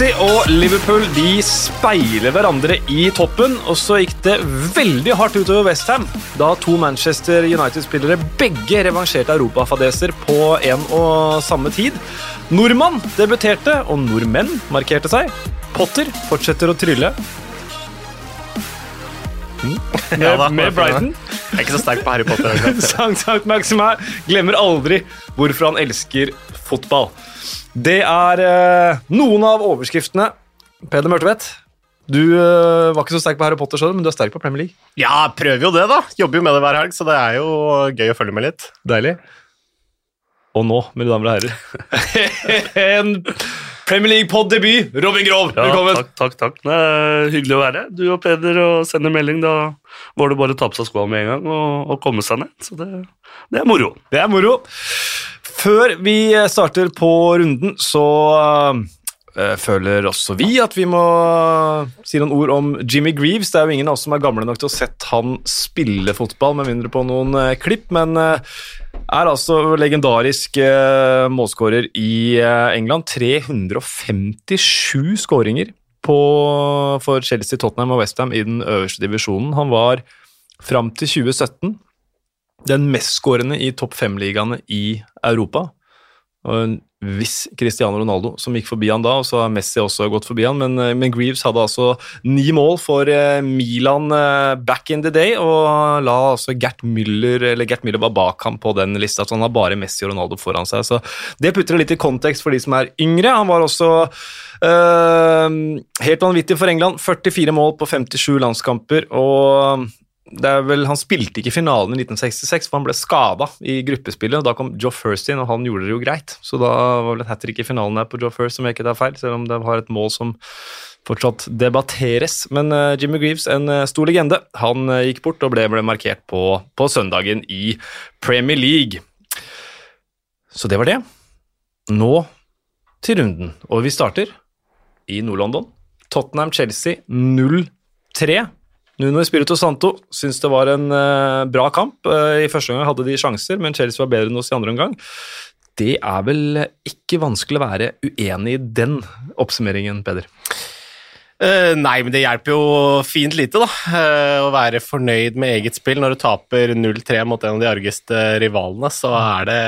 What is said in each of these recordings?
Chelsea og Liverpool de speiler hverandre i toppen, og så gikk det veldig hardt utover Westham da to Manchester United-spillere begge revansjerte europafadeser på en og samme tid. Nordmann debuterte, og nordmenn markerte seg. Potter fortsetter å trylle. Mm. Med, Ja da, med Brighton. Jeg er ikke så sterk på Harry Potter. Sankt Sankt Maximær glemmer aldri hvorfor han elsker fotball. Det er eh, noen av overskriftene. Peder Mørtvedt, du eh, var ikke så sterk på Harry Potter, selv, men du er sterk på Premier League. Ja, prøver jo det, da. Jobber jo med det hver helg, så det er jo gøy å følge med litt. Deilig. Og nå, mine damer og herrer, en Premier League-pod-debut. Robin Grov, Ja, velkommen. takk, takk, takk. Det er hyggelig å være her. Du og Peder og sender melding. Da var det bare å ta på seg skoene med en gang og, og komme seg ned. Så det, det er moro. Det er moro. Før vi starter på runden, så eh, føler også vi at vi må si noen ord om Jimmy Greaves. Det er jo ingen av oss som er gamle nok til å sett han spille fotball, med mindre på noen eh, klipp, men eh, er altså legendarisk målskårer i eh, England. 357 skåringer for Chelsea, Tottenham og Westham i den øverste divisjonen. Han var fram til 2017 den mestskårende i topp fem-ligaene i Europa. Og en viss Cristiano Ronaldo som gikk forbi han da, og så har Messi også gått forbi han, men, eh, men Greaves hadde altså ni mål for eh, Milan eh, back in the day, og la altså Gert Müller, eller Gert Müller var bak ham på den lista, så han har bare Messi og Ronaldo foran seg. Så det putter det litt i kontekst for de som er yngre. Han var også eh, helt vanvittig for England. 44 mål på 57 landskamper, og det er vel, Han spilte ikke finalen i 1966, for han ble skada i gruppespillet. og Da kom Joe First inn, og han gjorde det jo greit. Så da var vel et hat trick i finalen der på Joe First, som jeg ikke tar feil, selv om det var et mål som fortsatt debatteres. Men uh, Jimmy Greaves, en uh, stor legende, han uh, gikk bort og ble, ble markert på, på søndagen i Premier League. Så det var det. Nå til runden, og vi starter i Nord-London. Tottenham-Chelsea 0-3. Nuno Espirito Santo syns det var en uh, bra kamp. Uh, I første omgang hadde de sjanser, men Chelsea var bedre enn oss i andre omgang. Det er vel ikke vanskelig å være uenig i den oppsummeringen, Peder. Uh, nei, men det hjelper jo fint lite, da. å være fornøyd med eget spill. Når du taper 0-3 mot en av de argeste rivalene, så er det,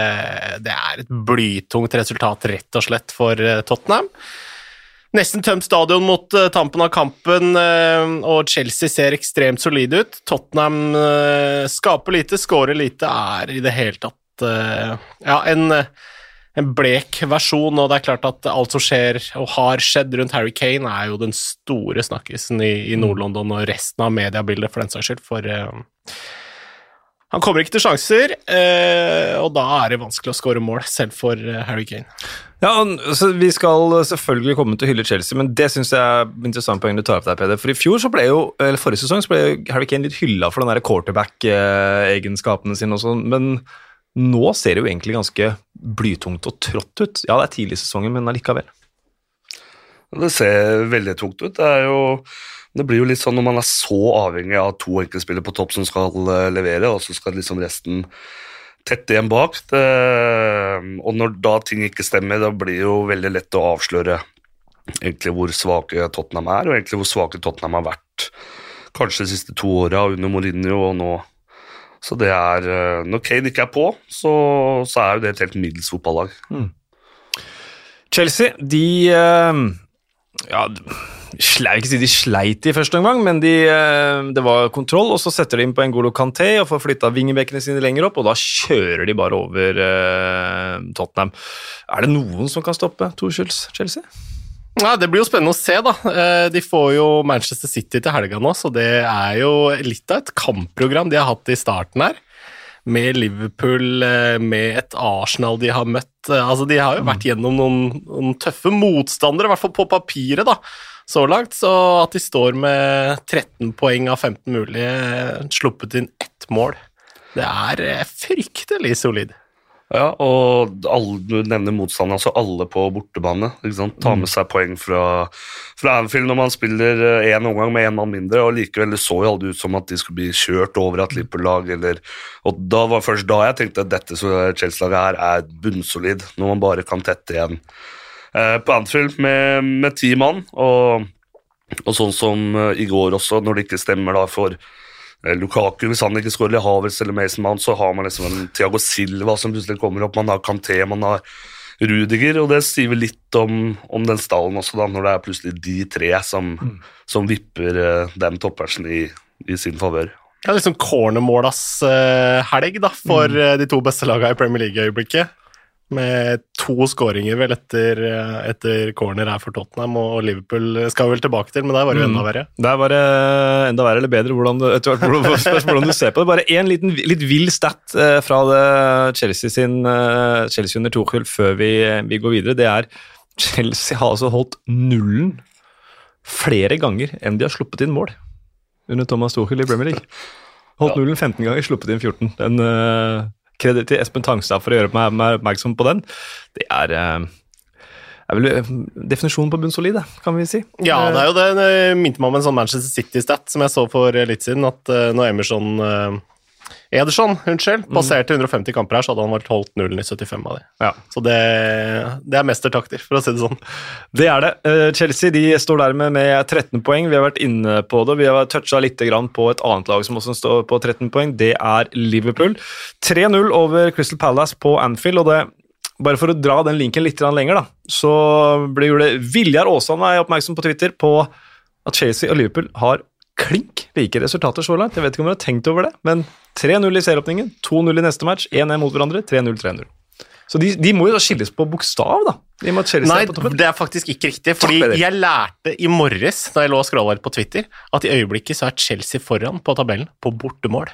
det er et blytungt resultat, rett og slett, for Tottenham. Nesten tømt stadion mot uh, tampen av kampen, uh, og Chelsea ser ekstremt solide ut. Tottenham uh, skaper lite, skårer lite, er i det hele tatt ja, en, en blek versjon, og det er klart at alt som skjer og har skjedd rundt Harry Kane, er jo den store snakkisen i, i Nord-London og resten av mediebildet, for den saks skyld, for han kommer ikke til sjanser, eh, og da er det vanskelig å skåre mål, selv for eh, Harry Kane. Ja, Vi skal selvfølgelig komme til å hylle Chelsea, men det syns jeg er interessant poeng du tar opp der, Peder. For i fjor, så ble jo, eller forrige sesong, så ble Harry Kane litt hylla for den der quarterback-egenskapene sine og sånn, men nå ser det jo egentlig ganske blytungt og trått ut. Ja, det er tidlig i sesongen, men allikevel. Det ser veldig tungt ut. Det, jo, det blir jo litt sånn når man er så avhengig av to enkeltspillere på topp som skal eh, levere, og så skal liksom resten tette igjen bak. Det, og når da ting ikke stemmer, da blir det jo veldig lett å avsløre egentlig hvor svake Tottenham er, og egentlig hvor svake Tottenham har vært kanskje de siste to åra under Mourinho og nå. Så det er eh, Når Kane ikke er på, så, så er jo det et helt middels fotballag. Chelsea, de eh, Ja, jeg vil ikke si de sleit i første omgang, men de, eh, det var kontroll, og så setter de inn på Ngolo Canté og får flytta vingebekkene sine lenger opp, og da kjører de bare over eh, Tottenham. Er det noen som kan stoppe Torskjulls Chelsea? Ja, Det blir jo spennende å se, da. Eh, De får jo Manchester City til helga nå, så det er jo litt av et kampprogram de har hatt i starten her. Med Liverpool, eh, med et Arsenal de har møtt. Eh, Altså, De har jo vært gjennom noen, noen tøffe motstandere, i hvert fall på papiret, da, så langt. Så at de står med 13 poeng av 15 mulige, eh, sluppet inn ett mål, det er fryktelig solid. Ja, og alle, du nevner motstandere, altså alle på bortebane. Ta med seg poeng fra, fra Anfield når man spiller én omgang med én mann mindre, og likevel så jo aldri ut som at de skulle bli kjørt over av et Liverpool-lag. Og da var først da jeg tenkte at dette Chelsea-laget her er bunnsolid, når man bare kan tette igjen eh, på Anfield med, med ti mann. Og, og sånn som eh, i går også, når det ikke stemmer da for eh, Lukaku, hvis han ikke skårer Havers eller Mason Mount, så har man liksom en Thiago Silva som plutselig kommer opp. Man har Kanté, man har Rudiger, og det sier vel litt om, om den stallen også, da, når det er plutselig de tre som, som vipper eh, den toppversen i, i sin favør. Er liksom cornermålas uh, helg da, for mm. de to beste lagene i Premier League i øyeblikket. Med to skåringer vel etter, uh, etter corner her for Tottenham, og Liverpool skal vel tilbake til, men der var det jo enda verre. Der var det enda verre eller bedre, hvordan du, etter hvert hvordan, du ser på det. Bare én liten litt vill stat eh, fra det Chelsea sin eh, Chelsea under Tuchel før vi, vi går videre. Det er Chelsea har altså holdt nullen flere ganger enn de har sluppet inn mål under Thomas Tuchel i Premier League. Holdt nullen 15 ganger, sluppet inn 14. Den Kreditt til Espen Tangstad for å gjøre meg, oppmerksom på den. Det er, eh, er vel eh, definisjonen på bunnsolid, kan vi si. Ja, det er jo det. det minte meg om en sånn Manchester City-stat som jeg så for litt siden, at når Emerson Ederson, unnskyld, passerte 150 kamper her, så hadde han vært holdt nullen i 75 av dem. Ja. Så det, det er mestertakter, for å si det sånn. Det er det. Eh, Chelsea de står dermed med 13 poeng. Vi har vært inne på det. Vi har toucha litt på et annet lag som også står på 13 poeng. Det er Liverpool. 3-0 over Crystal Palace på Anfield. og det bare for å dra den linken litt lenger, da, så blir det Viljar Aasan oppmerksom på Twitter på at Chelsea og Liverpool har klink like resultater så langt. Jeg vet ikke om dere har tenkt over det, men 3-0 i serieåpningen, 2-0 i neste match, 1-1 mot hverandre, 3-0, 3-0. Så de, de må jo da skilles på bokstav, da. De må Nei, er det er faktisk ikke riktig. Fordi jeg lærte i morges da jeg lå og scrolla på Twitter, at i øyeblikket så er Chelsea foran på tabellen på bortemål.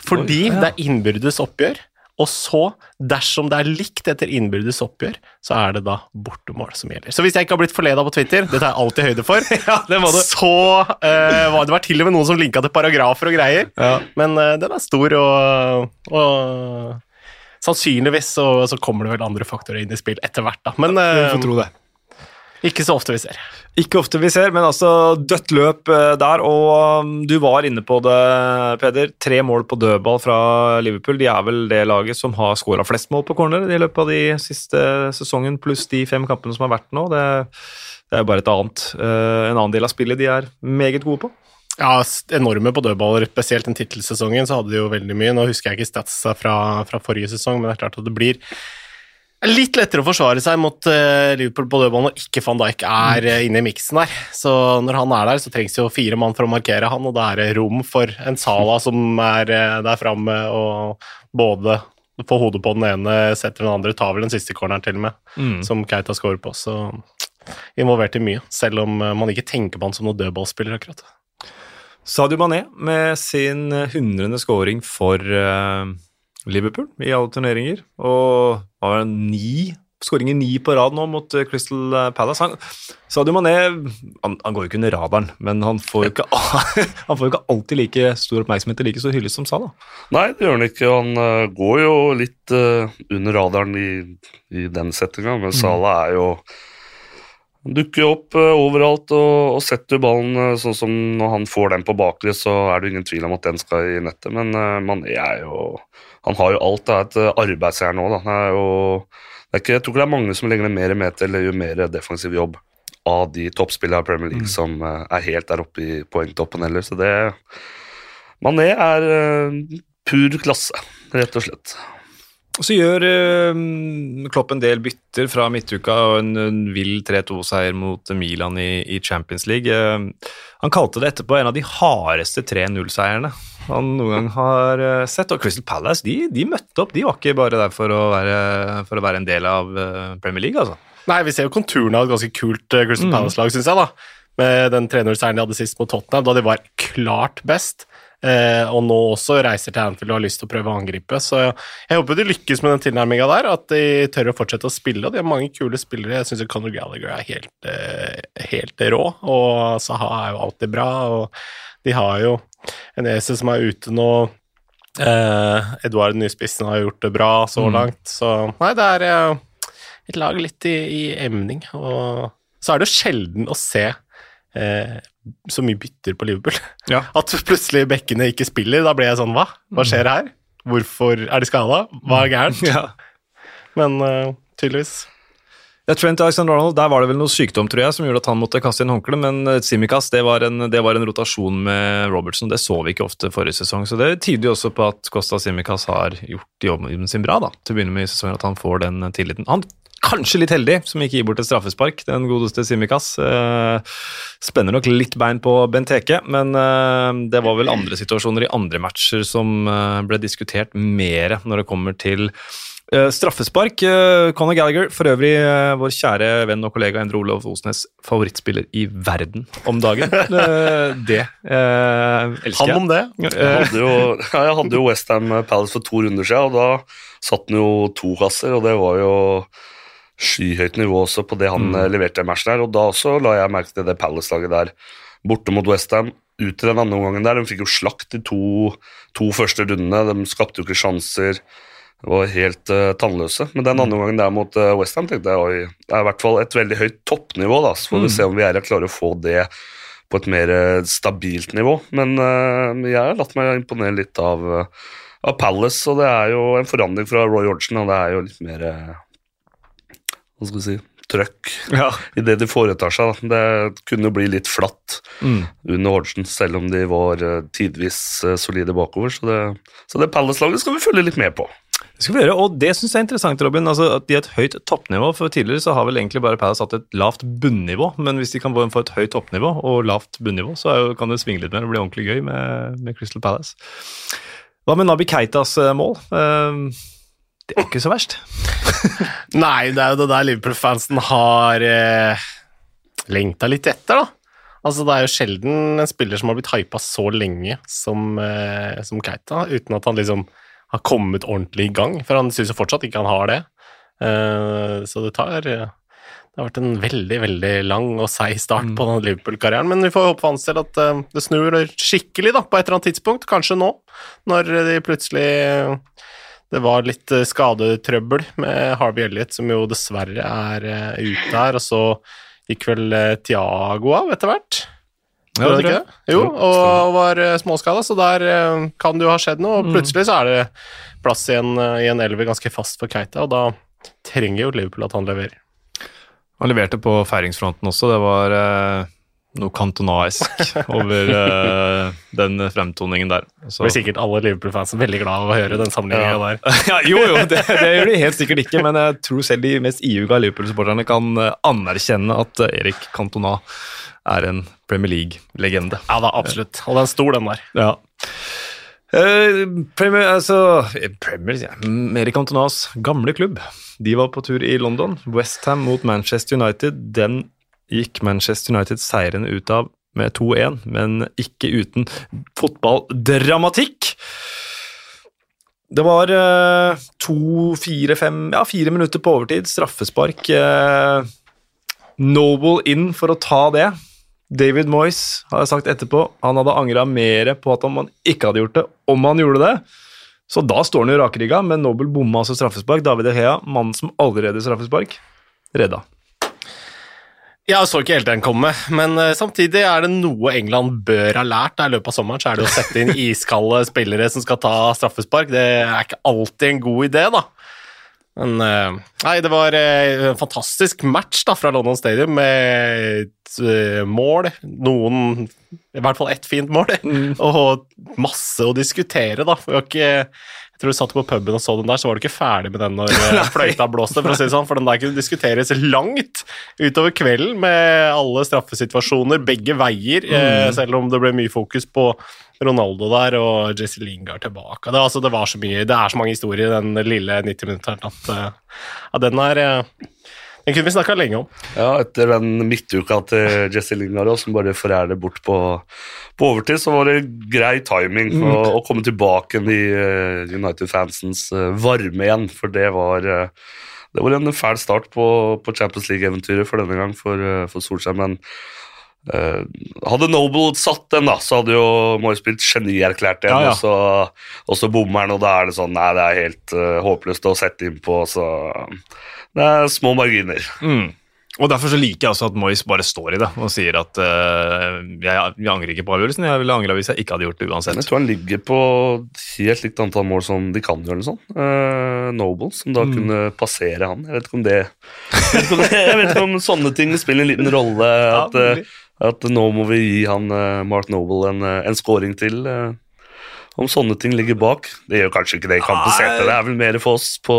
Fordi Oi, ja. det er innbyrdes oppgjør, og så, dersom det er likt etter innbyrdes oppgjør, så er det da bortemål som gjelder. Så hvis jeg ikke har blitt forleda på Twitter, det tar jeg alltid høyde for, Ja, det var det. så uh, var det var til og med noen som linka til paragrafer og greier. Ja. Men uh, den er stor, og, og sannsynligvis så, så kommer det vel andre faktorer inn i spill etter hvert, da. Men uh, eh, får tro det. Ikke så ofte vi ser. Ikke ofte vi ser, men altså dødt løp eh, der. Og um, du var inne på det, Peder. Tre mål på dødball fra Liverpool. De er vel det laget som har skåra flest mål på corner i løpet av de siste sesongen, pluss de fem kampene som har vært nå. Det, det er bare et annet, eh, en annen del av spillet de er meget gode på. Ja, enorme på dødballer, spesielt den tittelsesongen, så hadde de jo veldig mye. Nå husker jeg ikke statsa fra, fra forrige sesong, men det er klart at det blir litt lettere å forsvare seg mot eh, Liverpool på dødball når ikke van Dijk er eh, inne i miksen der. Så når han er der, så trengs jo fire mann for å markere han, og da er det rom for en Sala som er eh, der framme og både får hodet på den ene, setter den andre, tar vel den siste corneren til og med, Mm. som Keita scorer på. Så involvert i mye, selv om man ikke tenker på han som noen dødballspiller akkurat. Sadio Mané med sin hundrende scoring for Liverpool i alle turneringer. Og har ni skåringer ni på rad nå mot eh, Crystal Palace. Han, Sadio Mané han, han går jo ikke under radaren, men han får jo ikke, han får ikke alltid like stor oppmerksomhet og like stor hyllest som Salah. Nei, det gjør han ikke. Han eh, går jo litt eh, under radaren i, i den settinga, men Salah er jo Han dukker opp eh, overalt og, og setter ballen eh, sånn som når han får den på bakre, så er det ingen tvil om at den skal i nettet, men uh, Mané er jo Han har jo alt. Det er et uh, arbeidsjern nå, da. Han er jo det er ikke, Jeg tror ikke det er mange som legger ned mer meter eller gjør mer defensiv jobb av de toppspillerne i Premier League som eh, er helt der oppe i poengtoppen heller, så det Mané er eh, pur klasse, rett og slett. Og Så gjør eh, Klopp en del bytter fra midtuka og en, en vill 3-2-seier mot Milan i, i Champions League. Eh, han kalte det etterpå en av de hardeste 3-0-seierne han noen gang har eh, sett. Og Crystal Palace de, de møtte opp, de var ikke bare der for å være, for å være en del av eh, Premier League, altså. Nei, vi ser jo konturene av et ganske kult eh, Crystal Mm. Palace-lag, syns jeg, da. Med den 3-0-seieren de hadde sist mot Tottenham, da de var klart best. Eh, og nå også reiser til Anfield og har lyst til å prøve å angripe. Så jeg håper de lykkes med den tilnærminga der, at de tør å fortsette å spille. Og de har mange kule spillere. Jeg syns Conor Gallagher er helt, eh, helt rå, og Saha er jo alltid bra. Og de har jo en Ese som er ute nå. Eh, Eduard Nyspissen har gjort det bra så Mm. langt, så Nei, det er eh, et lag litt i, i emning. Og så er det jo sjelden å se eh, så mye bytter på Liverpool. Ja. At plutselig bekkene ikke spiller. Da blir jeg sånn Hva? Hva skjer her? Hvorfor er de skada? Hva er gærent? Ja. Men eh, tydeligvis. Ja, Trent Alexander-Arnold, der var det vel noe sykdom tror jeg, som gjorde at han måtte kaste inn håndkleet, men Simikaz Simikas det var, en, det var en rotasjon med Robertson. Det så vi ikke ofte forrige sesong, så det tyder jo også på at Costa Simikas har gjort jobben sin bra da, til å begynne med i sesongen, at han får den tilliten. Han kanskje litt heldig som ikke gir bort et straffespark, den godeste Simikas. Eh, spenner nok litt bein på Benteke, men eh, det var vel andre situasjoner i andre matcher som eh, ble diskutert mer når det kommer til straffespark. Uh, Conor Gallagher, for øvrig uh, vår kjære venn og kollega Endre Olav Osnes, favorittspiller i verden om dagen. det elsker jeg. Han om det. Jeg hadde jo, jeg hadde jo Westham Palace for to runder siden, og da satt han jo to kasser, og det var jo skyhøyt nivå også på det han mm. leverte i matchen her, og da også la jeg merke til det Palace-laget der borte mot Westham. Ut i den andre omgangen der, de fikk jo slakt de to, to første rundene, de skapte jo ikke sjanser var helt uh, tannløse. Men den andre gangen der mot uh, Westham tenkte jeg oi, det er i hvert fall et veldig høyt toppnivå. da, Så får vi mm. se om vi er klarer å få det på et mer uh, stabilt nivå. Men jeg har latt meg imponere litt av, av, Palace, og det er jo en forandring fra Roy Hodgson, og det er jo litt mer Hva skal vi si trøkk ja. i det de foretar seg. Det kunne bli litt flatt mm. under Hordsen, selv om de var tidvis solide bakover. Så det, så det Palace-laget skal vi følge litt med på. Det skal vi gjøre, og det syns jeg er interessant, Robin. altså at De har et høyt toppnivå. for Tidligere så har vel egentlig bare Palace hatt et lavt bunnivå. Men hvis de kan få et høyt toppnivå og lavt bunnivå, så jo, kan det svinge litt mer og bli ordentlig gøy med, med Crystal Palace. Hva med Nabi Keitas eh, mål? Uh, det er ikke så verst. Nei, det er jo det der Liverpool-fansen har eh, lengta litt etter, da. Altså, Det er jo sjelden en spiller som har blitt hypa så lenge som, eh, som Keita, uten at han liksom har kommet ordentlig i gang, for han syns jo fortsatt ikke han har det. Uh, så det tar Det har vært en veldig, veldig lang og seig start mm. på den Liverpool-karrieren, men vi får håpe for hans del at uh, det snur skikkelig da, på et eller annet tidspunkt, kanskje nå, når de plutselig det var litt eh, skadetrøbbel med Harvey Elliot, som jo dessverre er ute her, og så gikk vel Tiago av etter hvert. Ja, det ikke det? Jo, og var uh, småskada, så der uh, kan det jo ha skjedd noe. Og mm. plutselig så er det plass i en, uh, i en elver ganske fast for Keita, og da trenger jo Liverpool at han leverer. Han leverte på feiringsfronten også. Det var noe kantonaisk over uh, den fremtoningen der. Så blir sikkert alle Liverpool-fans veldig glad av å høre den sammenligninga ja. der. ja, jo, jo, det, det, gjør de helt sikkert ikke, men jeg tror selv de mest iuga Liverpool-supporterne kan anerkjenne at Erik Cantona er en Premier League-legende. Ja da, absolutt. Og den stor, den der. Ja. Uh, Premier, altså, Premier, ja, Erik Antonas gamle klubb. De var på tur i London. Westham mot Manchester United. Den gikk Manchester United seirende ut av med 2-1, men ikke uten fotballdramatikk. Det var uh, to, fire, fem Ja, fire minutter på overtid. Straffespark. Uh, Noble inn for å ta det. David Moyes har sagt etterpå han hadde angra mer på at han ikke hadde gjort det, om han gjorde det. Så da står han jo rakrygga, men Nobel bomma altså straffespark. David Hea, mannen som allerede straffespark, redda. Jeg så ikke helt den komme, men uh, samtidig er det noe England bør ha lært i løpet av sommeren, så er det å sette inn iskalde spillere som skal ta straffespark. Det er ikke alltid en god idé, da. Men uh, Nei, det var uh, en fantastisk match da fra London Stadium med et mål, noen I hvert fall ett fint mål, mm. og masse å diskutere, da. Vi har ikke tror du satt på puben og så den der, så var du ikke ferdig med den når uh, fløyta blåste, for å si det sånn, for den der kunne diskuteres langt utover kvelden med alle straffesituasjoner begge veier, mm. uh, selv om det ble mye fokus på Ronaldo der og Jesse Lingard tilbake. Det, altså, det, var så mye, det er så mange historier i den lille 90-minutteren at, uh, at den er den kunne vi snakka lenge om. Ja, etter den midtuka til Jesse Lingard som bare forærer bort på, på, overtid, så var det grei timing mm. å, å, komme tilbake i uh, United-fansens uh, varme igjen, for det var uh, det var en fæl start på, på Champions League-eventyret for denne gang for, for Solskjær, men Uh, hadde Noble satt den, da, så hadde jo Moyes blitt genierklært igjen, ja, ja. og så, og så bommer han, og da er det sånn Nei, det er helt uh, håpløst å sette innpå, så det er små marginer. Mm. Og Derfor så liker jeg også at Moyes bare står i det og sier at uh, jeg, jeg, angrer ikke på avgjørelsen. Jeg ville angra hvis jeg ikke hadde gjort det uansett. Jeg tror han ligger på helt likt antall mål som de kan gjøre, eller sånn. Uh, Noble, som da mm. kunne passere han. Jeg vet ikke om det Jeg vet ikke om, vet ikke om sånne ting spiller en liten rolle. At, uh, at, nå må vi gi han Mark Noble en, en scoring til. om sånne ting ligger bak. Det gjør kanskje ikke det i kampen sete. Det er vel mer for oss på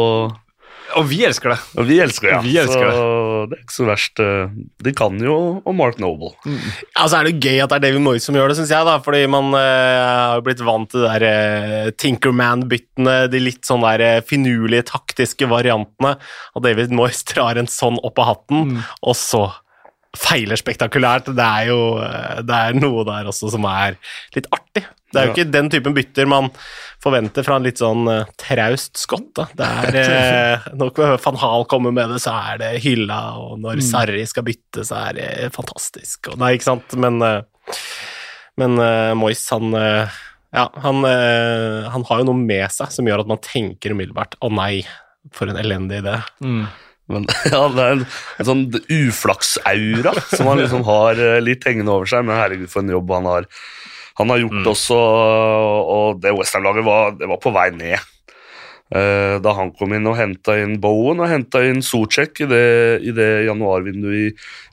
og vi elsker det. Og vi elsker det, ja. Vi elsker så det. det er ikke så verst. Eh, de kan jo og Mark Noble. Mm. Altså er det gøy at det er David Moyes som gjør det, syns jeg. da, Fordi man har blitt vant til de der uh, Tinkerman-byttene, de litt sånn der uh, finurlige, taktiske variantene. Og David Moyes drar en sånn opp av hatten, mm. og så feiler spektakulært. Det er jo det er noe der også som er litt artig. Det er jo ikke den typen bytter man forventer fra en litt sånn uh, traust skott. Da. Det er uh, Når van Hal kommer med det, så er det hylla, og når mm. Sarri skal bytte, så er det fantastisk. Og, nei, ikke sant, men, uh, men uh, Moyes, han ja, han, han, har jo noe med seg som gjør at man tenker umiddelbart 'å nei, for en elendig idé'. Mm. Men ja, det er en, en sånn uflaksaura som han liksom har litt hengende over seg. Men herregud, for en jobb han har han har gjort mm. også, og det Westham-laget var, var, på vei ned. Uh, da han kom inn og henta inn Bowen og henta inn Socek i det, i det januarvinduet i,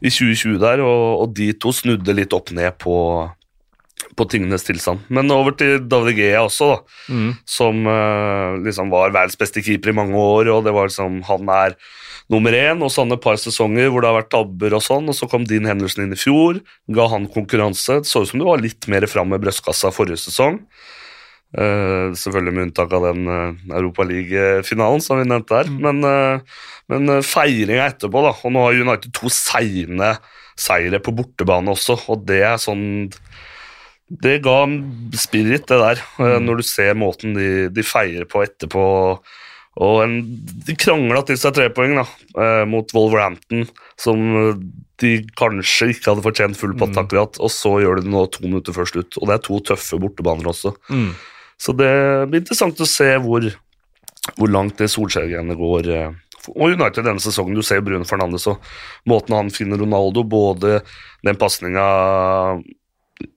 i, 2020 der, og, og, de to snudde litt opp ned på, på tingenes tilstand. Men over til David Gea også, da, mm. som uh, liksom var verdens beste keeper i mange år, og det var liksom Han er nummer én, og sånn et par sesonger hvor det har vært tabber og sånn, og så kom din Henderson inn i fjor, ga han konkurranse. Det så ut som det var litt mer fram med brystkassa forrige sesong. Uh, selvfølgelig med unntak av den uh, Europaliga-finalen som vi nevnte her. Mm. Men, uh, men uh, feiringa etterpå, da. Og nå har United to seine seire på bortebane også, og det er sånn Det ga spirit, det der, mm. når du ser måten de, de feirer på etterpå. Og en, de krangla til seg tre poeng da, eh, mot Wolverhampton, som de kanskje ikke hadde fortjent full patt mm. akkurat, og så gjør de det nå to minutter før slutt. Og det er to tøffe bortebaner også. Mm. Så det blir interessant å se hvor, hvor langt det Solskjær-greiene går. Eh, og United denne sesongen. Du ser Brune Fernandes og måten han finner Ronaldo Både den pasninga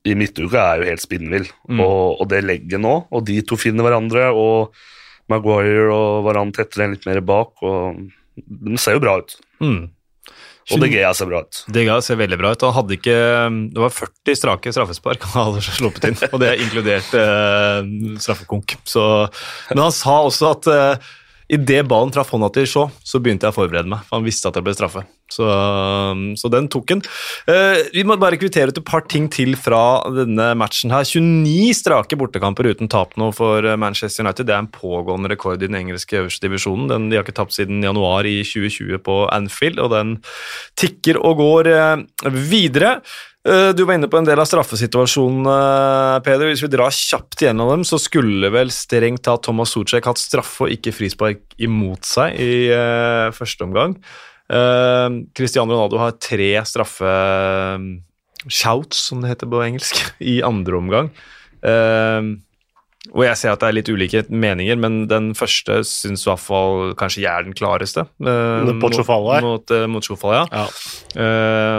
i midtuka er jo helt spinnvill, mm. og, og, det legget nå, og de to finner hverandre. og Maguire og Varan tettere enn litt mer bak, og de ser jo bra ut. Mm. Og De Gea ser bra ut. De Gea ser veldig bra ut. Han hadde ikke, det var 40 strake straffespark han hadde sluppet inn, og det er inkludert eh, straffekonk. Så, men han sa også at eh, Idet ballen traff hånda til Shaw, så begynte jeg å forberede meg. for Han visste at det ble straffe. Så, så den tok han. Uh, vi må bare kvittere ut et par ting til fra denne matchen. her. 29 strake bortekamper uten tap nå for Manchester United. Det er en pågående rekord i den engelske øverste divisjonen. Den, de har ikke tapt siden januar i 2020 på Anfield, og den tikker og går uh, videre. Eh, du var inne på en del av straffesituasjonene, Peder. Hvis vi drar kjapt gjennom dem, så skulle vel strengt tatt Thomas Socek hatt straffe og ikke frispark imot seg i uh, første omgang. Uh, Cristiano Ronaldo har tre straffe-shouts, som det heter på engelsk, i andre omgang. Uh, og jeg ser at det er litt ulike meninger, men den første syns i hvert fall kanskje jeg er den klareste. Uh, mot Sjofala? Mot, mot Sjofala, ja. ja.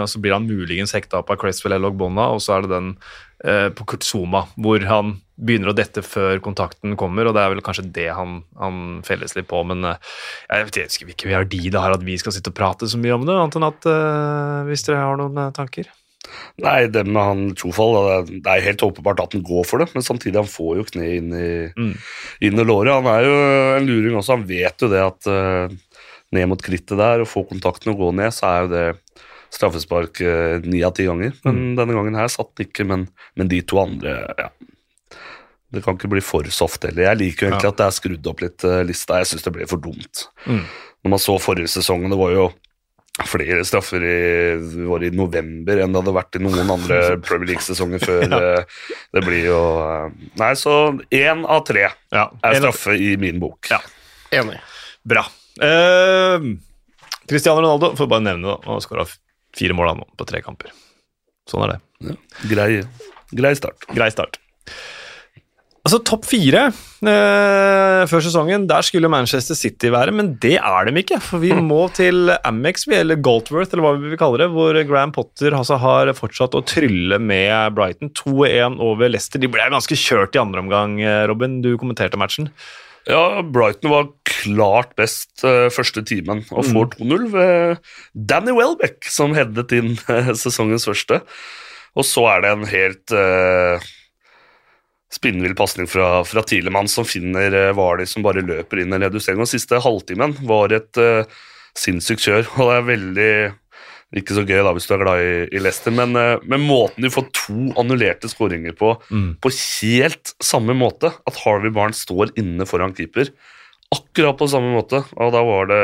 Og så blir han muligens hekta opp av Cresswell eller Ogbonna, og så er det den på Kurtzuma, hvor han begynner å dette før kontakten kommer, og det er vel kanskje det han, han felles litt på. Men jeg vet ikke hvilken verdi det har at vi skal sitte og prate så mye om det, annet enn at hvis dere har noen tanker? Nei, det med han Trofall, det er helt åpenbart at han går for det, men samtidig han får jo kne inn i, mm. inn i låret. Han er jo en luring også, han vet jo det at uh, ned mot krittet der og få kontakten og gå ned, så er jo det straffespark eh, ni av ti ganger. Men mm. denne gangen her satt ikke, men, men, de to andre, ja. Det kan ikke bli for soft heller. Jeg liker jo egentlig ja. at det er skrudd opp litt uh, lista. Jeg syns det ble for dumt. Mm. Når man så forrige sesong, det var jo flere straffer i, var i november enn det hadde vært i noen andre Premier League-sesonger før. ja. Eh, det blir jo eh, Nei, så én av tre ja, er straffe i min bok. Ja, Enig. Bra. Uh, Cristiano Ronaldo får bare nevne det, har skåra fire mål nå på tre kamper. Sånn er det. Ja, grei, grei start. Grei start. Altså, Topp fire eh, før sesongen, der skulle Manchester City være, men det er de ikke. For vi må til Amex, eller Galtworth, eller hva vi vil kalle det, hvor Graham Potter altså, har fortsatt å trylle med Brighton. 2-1 over Leicester. De ble ganske kjørt i andre omgang, eh, Robin. Du kommenterte matchen. Ja, Brighton var klart best uh, første timen og får 2-0 ved Danny Welbeck, som headet inn uh, sesongens første. Og så er det en helt uh, spinnvill pasning fra, fra Tilemann som finner Hvaler Vardy som bare løper inn en redusering. Og siste halvtimen var et uh, sinnssykt kjør, og det er veldig ikke så gøy da hvis du er glad i, i Leicester, men, uh, men måten de får to annullerte skåringer på, Mm. på helt samme måte, at Harvey Barnes står inne foran keeper, akkurat på samme måte, og da var det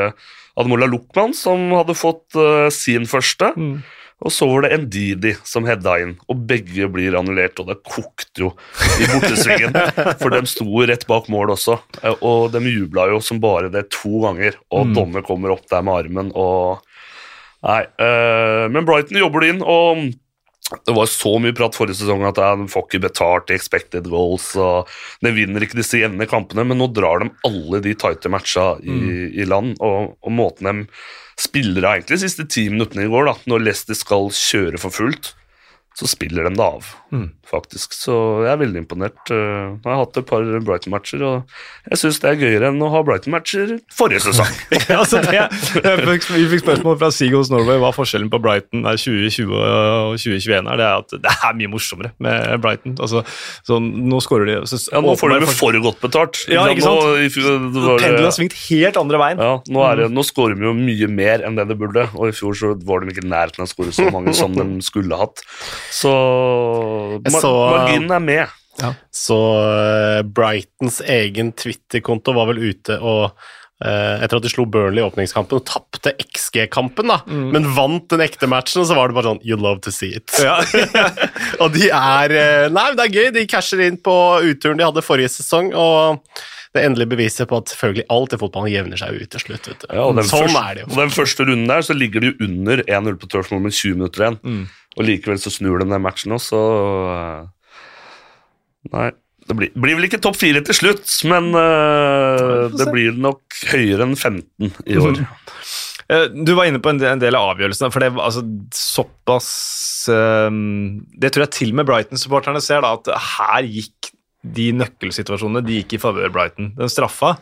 Admola Lukman som hadde fått uh, sin første, Mm. Og så var det Ndidi som heada inn, og begge blir annullert, og det kokte jo i bortesvingen, for de sto rett bak mål også, eh, og de jubla jo som bare det to ganger, og Mm. dommer kommer opp der med armen, og Nei, eh, men Brighton jobber det inn, og det var så mye prat forrige sesong at de får ikke betalt i expected goals, og de vinner ikke disse jevne kampene, men nå drar de alle de tighte matcha i, i land, og, og måten de spiller av egentlig de siste ti minuttene i går, da, når Leicester skal kjøre for fullt, så spiller de det av, Mm. faktisk. Så jeg er veldig imponert. Eh, Jeg har hatt et par Brighton-matcher, og jeg syns det er gøyere enn å ha Brighton-matcher forrige sesong. Ja, altså det, fikk, vi fikk spørsmål fra Seagulls Norway hva forskjellen på Brighton er 2020 og 2021 er. Det er at det er mye morsommere med Brighton. Altså, så nå skårer de så, Ja, nå får de for godt betalt. Ja, ikke sant? Pendelen har svingt helt andre veien. Ja, nå, er det, nå skårer de jo mye mer enn det de burde, og i fjor så var de ikke i nærheten av å score så mange som de skulle hatt. Så Mar så- marginen er med. Så eh, Brightons egen Twitter-konto var vel ute og eh, etter at de slo Burnley i åpningskampen og tapte XG-kampen, da, men vant den ekte matchen, så var det bare sånn You love to see it. Ja. og de er eh, Nei, det er gøy. De casher inn på utturen de hadde forrige sesong, og det endelige beviset på at selvfølgelig alt i fotballen jevner seg ut til slutt. Ja, og den sånn første, den første runden der så ligger de under 1-0 på Turf med 20 minutter igjen, Mm. Og likevel så snur de den matchen også, så eh, Nei. Det blir, blir vel ikke topp fire til slutt, men uh, det blir nok høyere enn 15 i år. Mm. Du var inne på en del, av avgjørelsene, for det var altså, såpass um, Det tror jeg til og med Brighton-supporterne ser, da, at her gikk de nøkkelsituasjonene de gikk i favør Brighton. Den straffa,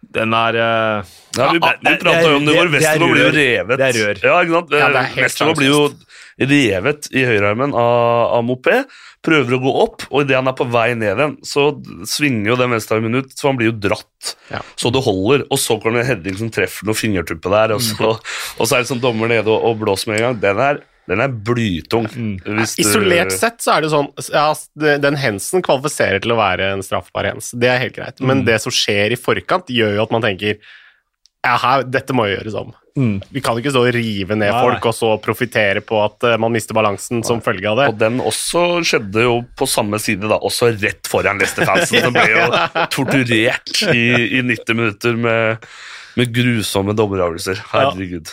den er uh, Ja, vi vi prata jo om det i går. er Westerlo blir jo revet. Det er rør. Ja, ikke sant? Ja, er Westerlo blir jo revet i høyrearmen av, av Mopé. Prøver å gå opp, og idet han er på vei ned igjen, så svinger jo den venstrearmen ut, så han blir jo dratt. Ja. Så det holder. Og så kommer det en heading som treffer noe fingertuppe der, og så, og så er det sånn dommer nede og, og blåser med en gang. Den er, den er blytung. hvis du- Isolert sett så er det sånn ja, Den hensen kvalifiserer til å være en straffbar hens. Det er helt greit. Men det som skjer i forkant, gjør jo at man tenker ja, her, dette må jo gjøres om. Mm. Vi kan ikke stå og rive ned Nei. folk og så profitere på at eh, man mister balansen som følge av det. Og den også skjedde jo på samme side, da, også rett foran Leicester-fansen. som ble jo torturert i, i 90 minutter med, med grusomme dommeravgjørelser. Herregud.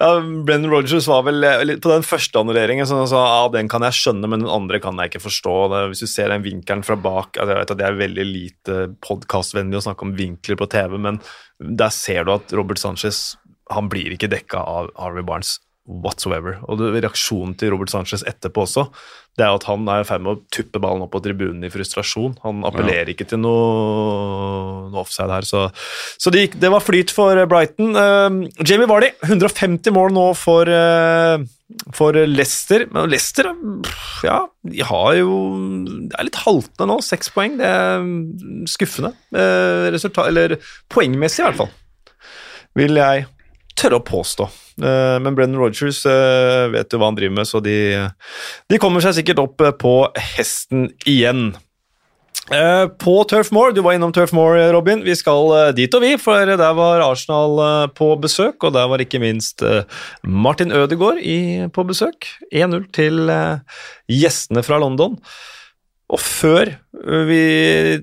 Ja, Brennan Rogers var vel eh, på den første annulleringen så han sa ja, den kan jeg skjønne, men den andre kan jeg ikke forstå. Det, hvis du ser den vinkelen fra bak altså Jeg vet at det er veldig lite podkastvennlig å snakke om vinkler på TV, men der ser du at Robert Sanchez han blir ikke dekka av Harvey Barnes whatsoever. Og reaksjonen til Robert Sanchez etterpå også, det er at han er i ferd med å tuppe ballen opp på tribunen i frustrasjon. Han appellerer ikke til noe, noe offside her, så, så det, gikk, det var flyt for Brighton. Uh, Jamie Vardy, 150 mål nå for, uh, for Leicester. Men Leicester, ja, de har jo Det er litt haltende nå, seks poeng. Det er skuffende. Eh, resultat, eller poengmessig, i hvert fall. Vil jeg tørre å påstå. Eh, Men Brennan Rogers eh, vet jo hva han driver med, så de, de kommer seg sikkert opp eh, på hesten igjen. På Turf Moor, du var innom Turf Moor, Robin. Vi skal dit og vi, for der var Arsenal på besøk, og der var ikke minst Martin Ødegaard i, på besøk. 1-0 til gjestene fra London. Og før vi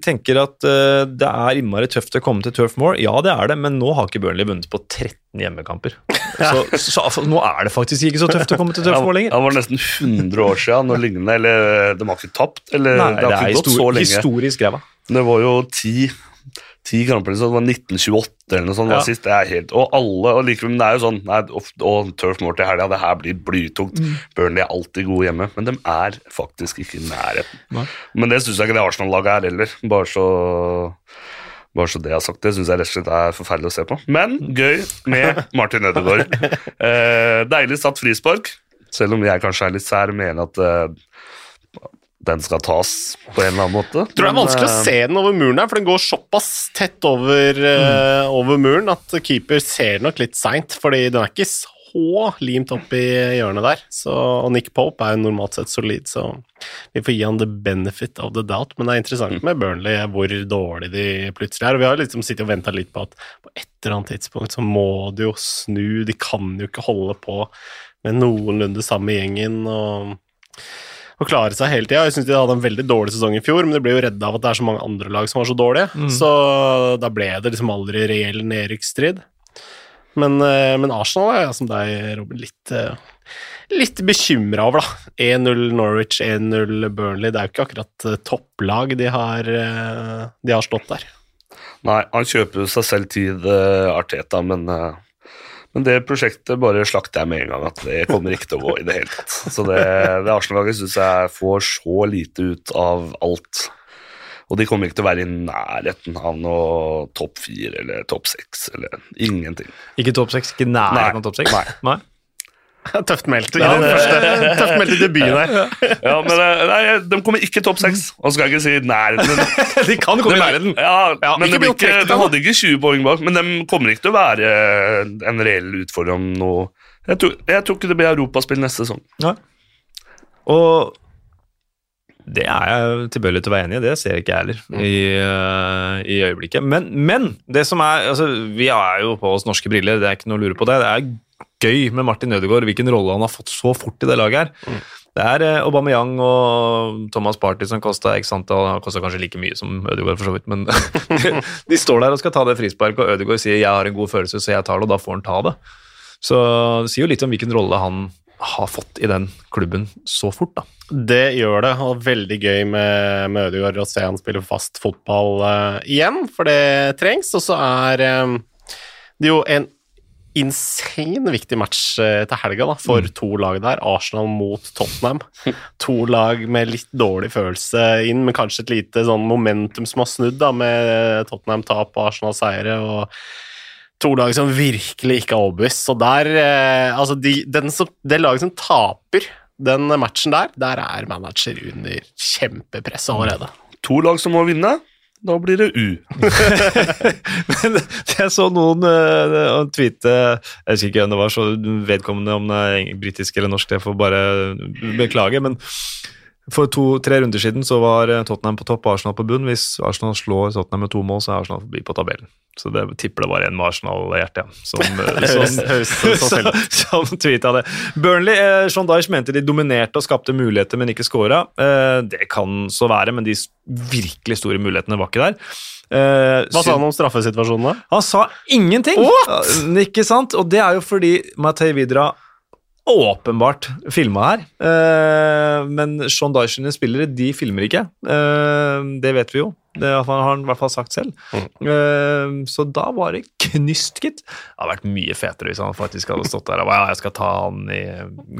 tenker at det er innmari tøft å komme til Turf Moor, ja det er det, men nå har ikke Burnley vunnet på 13 hjemmekamper. Så, så, så nå er det faktisk ikke så tøft å komme til tøffmål lenger. Det var nesten 100 år siden noe lignende. Eller de har ikke tapt, eller Nei, det har ikke gått så lenge. historisk ræva. Det var jo ti, ti kamper, så det var 1928 eller noe sånt. Ja. var sist. Det er helt, og alle, og likevel, men det er jo sånn nei, og, og Turf Moor til helga, det her blir blytungt. Mm. Burnley er alltid gode hjemme, men de er faktisk ikke i nærheten. Nei. Men det syns jeg ikke det Arsenal-laget er heller. Bare så, bare så det jeg har sagt. Det syns jeg rett og slett er forferdelig å se på. Men gøy med Martin Ødegaard. eh, deilig satt frispark, selv om jeg kanskje er litt sær og mener at eh, den skal tas på en eller annen måte. Tror det er vanskelig å eh, se den over muren her, for den går såpass tett over, eh, over muren at keeper ser nok litt seint, fordi den er ikke så limt opp i hjørnet der. Så, og Nick Pope er jo normalt sett solid, så vi får gi han the benefit of the doubt. Men det er interessant med Burnley hvor dårlig de plutselig er. Og vi har liksom sittet og venta litt på at på et eller annet tidspunkt så må de jo snu, de kan jo ikke holde på med noenlunde samme gjengen. og å klare seg hele tida. Jeg syns de hadde en veldig dårlig sesong i fjor, men de ble jo redda av at det er så mange andre lag som var så dårlige. Så da ble det liksom aldri reell nedrykksstrid. Men, eh, men Arsenal er, som deg, Robin, litt, eh, litt bekymra over, da. 1-0 Norwich, 1-0 Burnley. Det er jo ikke akkurat eh, topplag de har, de har slått der. Nei, han kjøper seg selv tid, Arteta, men, men det prosjektet bare slakter jeg med en gang. At det kommer ikke til å gå i det hele tatt. Så det, det Arsenal-laget syns jeg får så lite ut av alt. Og de kommer ikke til å være i nærheten av noe topp fire eller topp seks eller ingenting. Ikke topp seks, ikke nærheten av topp seks? Nei. Tøft meldt i Ja, den første tøft meldt i debuten her. Ja, men eh, nei, De kommer ikke topp seks. Og skal jeg ikke si nærheten. De kan komme i nærheten. Ja, men ikke det ikke, de hadde ikke 20 poeng bak, men de kommer ikke til å være en reell utfordrer om noe jeg tror, jeg tror ikke det blir europaspill neste sesong. Nei. Og det er jeg tilbøyelig til å være enig i, det ser jeg ikke jeg heller i, uh, i øyeblikket. Men, men det som er altså, Vi er jo på oss norske briller, det er ikke noe å lure på det. Det er gøy med Martin Ødegaard, hvilken rolle han har fått så fort i det laget her. Det er uh, Aubameyang og Thomas Party som kosta kanskje like mye som Ødegaard, for så vidt, men de står der og skal ta det frisparket, og Ødegaard sier 'jeg har en god følelse, så jeg tar det', og da får han ta det. Så det sier jo litt om hvilken rolle han har fått i den klubben så fort, da. Det gjør det, og veldig gøy med, med Ødegaard å se han spille fast fotball uh, igjen, for det trengs. Og så er um, det jo en insane viktig match uh, til helga da, for to lag der. Arsenal mot Tottenham. To lag med litt dårlig følelse inn, men kanskje et lite sånn momentum som har snudd da, med Tottenham-tap og Arsenal-seiere. og To lag som virkelig ikke er overbevist. Så der eh, Altså, de, den som, det laget som taper den matchen der, der er manager under kjempepress allerede. To lag som må vinne, da blir det U. Men jeg så noen uh, tweete Jeg husker ikke hvem det var, så vedkommende om det er britisk eller norsk, det får bare beklage. Men for to-tre runder siden så var eh, Tottenham på topp og Arsenal på bunn. Hvis Arsenal slår Tottenham med to mål, så er Arsenal forbi på tabellen. Så det tipper det var en med Arsenal-hjerte ja, som, eh, som, som, som tweeta det. Burnley, eh, Sean Dyche mente de dominerte og skapte muligheter, men ikke scora. Eh, det kan så være, men de virkelig store mulighetene var ikke der. Eh, Hva sa han om straffesituasjonen, da? han sa ingenting! What? Ikke sant? Og det er jo fordi Matei Vidra åpenbart filma her. Eh, men Sean sine spillere, de filmer ikke. Eh, det vet vi jo. Det har han i hvert fall sagt selv. Eh, så da var det knyst, gitt. Det hadde vært mye fetere hvis han faktisk hadde stått der og ja, jeg skal ta han i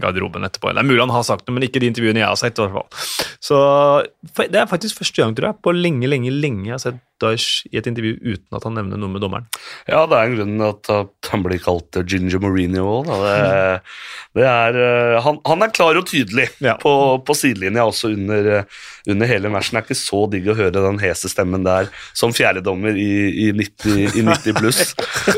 garderoben etterpå. Det er mulig han har sagt det, men ikke de intervjuene jeg har sett. i hvert fall. Så Det er faktisk første gang tror jeg, på lenge, lenge, lenge jeg har sett Daesh i et intervju uten at han nevner noe med dommeren. Ja, det er en grunn at at han blir kalt Ginger Mourinho òg. Det, det eh, han, han er klar og tydelig Ja. på, på sidelinja også under, eh, under hele matchen. Det er ikke så digg å høre den hese stemmen der som fjerdedommer i, i, 90, i 90 pluss.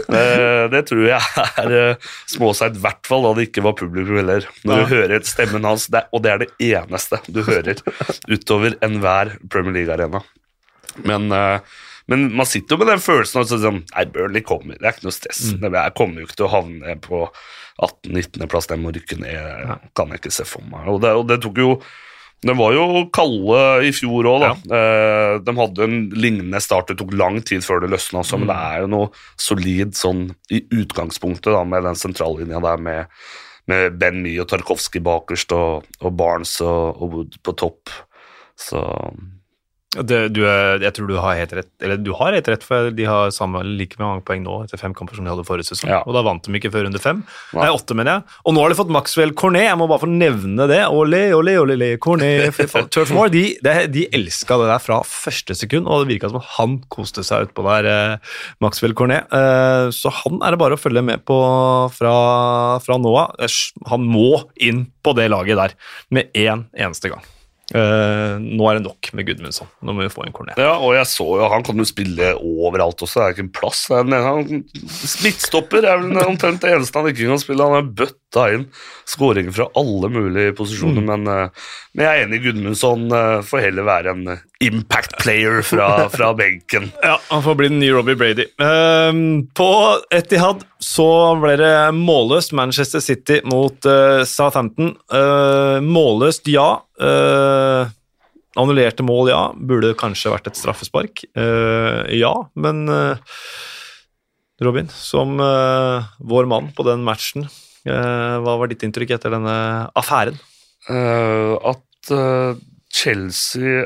Eh, det tror jeg er uh, småseigt, i hvert fall da det ikke var publikum heller. Når du hører stemmen hans, det, og det er det eneste du hører utover enhver Premier League-arena. Men, eh, men man sitter jo med den følelsen av sånn, Nei, Burnley kommer, det er ikke noe stress. Mm. Jeg kommer jo ikke til å havne på 18-19.-plass, jeg må rykke ned. kan jeg ikke se for meg. Og det, og det tok jo De var jo kalde i fjor òg, da. Ja. de hadde en lignende start. Det tok lang tid før det løsna også, men det er jo noe solid sånn i utgangspunktet da, med den sentrallinja der med, med Ben Mee og Tarkovskij bakerst og, og Barnes og, og Wood på topp. Så Det, du, jeg tror du har helt rett, eller du har helt rett, for de har samme, like mange poeng nå etter fem kamper som de hadde forrige sesong. Ja. Og da vant de ikke før runde fem. Ja. Nei, åtte, mener jeg. Og nå har de fått Maxwell Cornet, jeg må bare få nevne det. Ole, ole, ole, ole, Cornet. fy. Turf Moor, de, de, de elska det der fra første sekund, og det virka som han koste seg utpå der, eh, Maxwell Cornet. Eh, så han er det bare å følge med på fra, fra nå av. Han må inn på det laget der med én eneste gang. Eh, nå er det nok med Gudmundsson. Nå må vi få en kornet. Ja, og jeg så jo, han kan jo spille overalt også, det er ikke en plass. Han, midtstopper er vel omtrent det eneste han ikke kan spille. Han har bøtta inn skåringer fra alle mulige posisjoner, men, uh, men jeg er enig, Gudmundsson uh, får heller være en impact player fra, fra benken. Ja, han får bli den nye Robbie Brady. På Etihad så ble det målløst Manchester City mot Southampton. Uh, målløst, ja. Uh, annullerte mål, ja. Burde kanskje vært et straffespark. Uh, ja, men uh, Robin, som vår mann på den matchen, hva var ditt inntrykk etter denne affæren? At Chelsea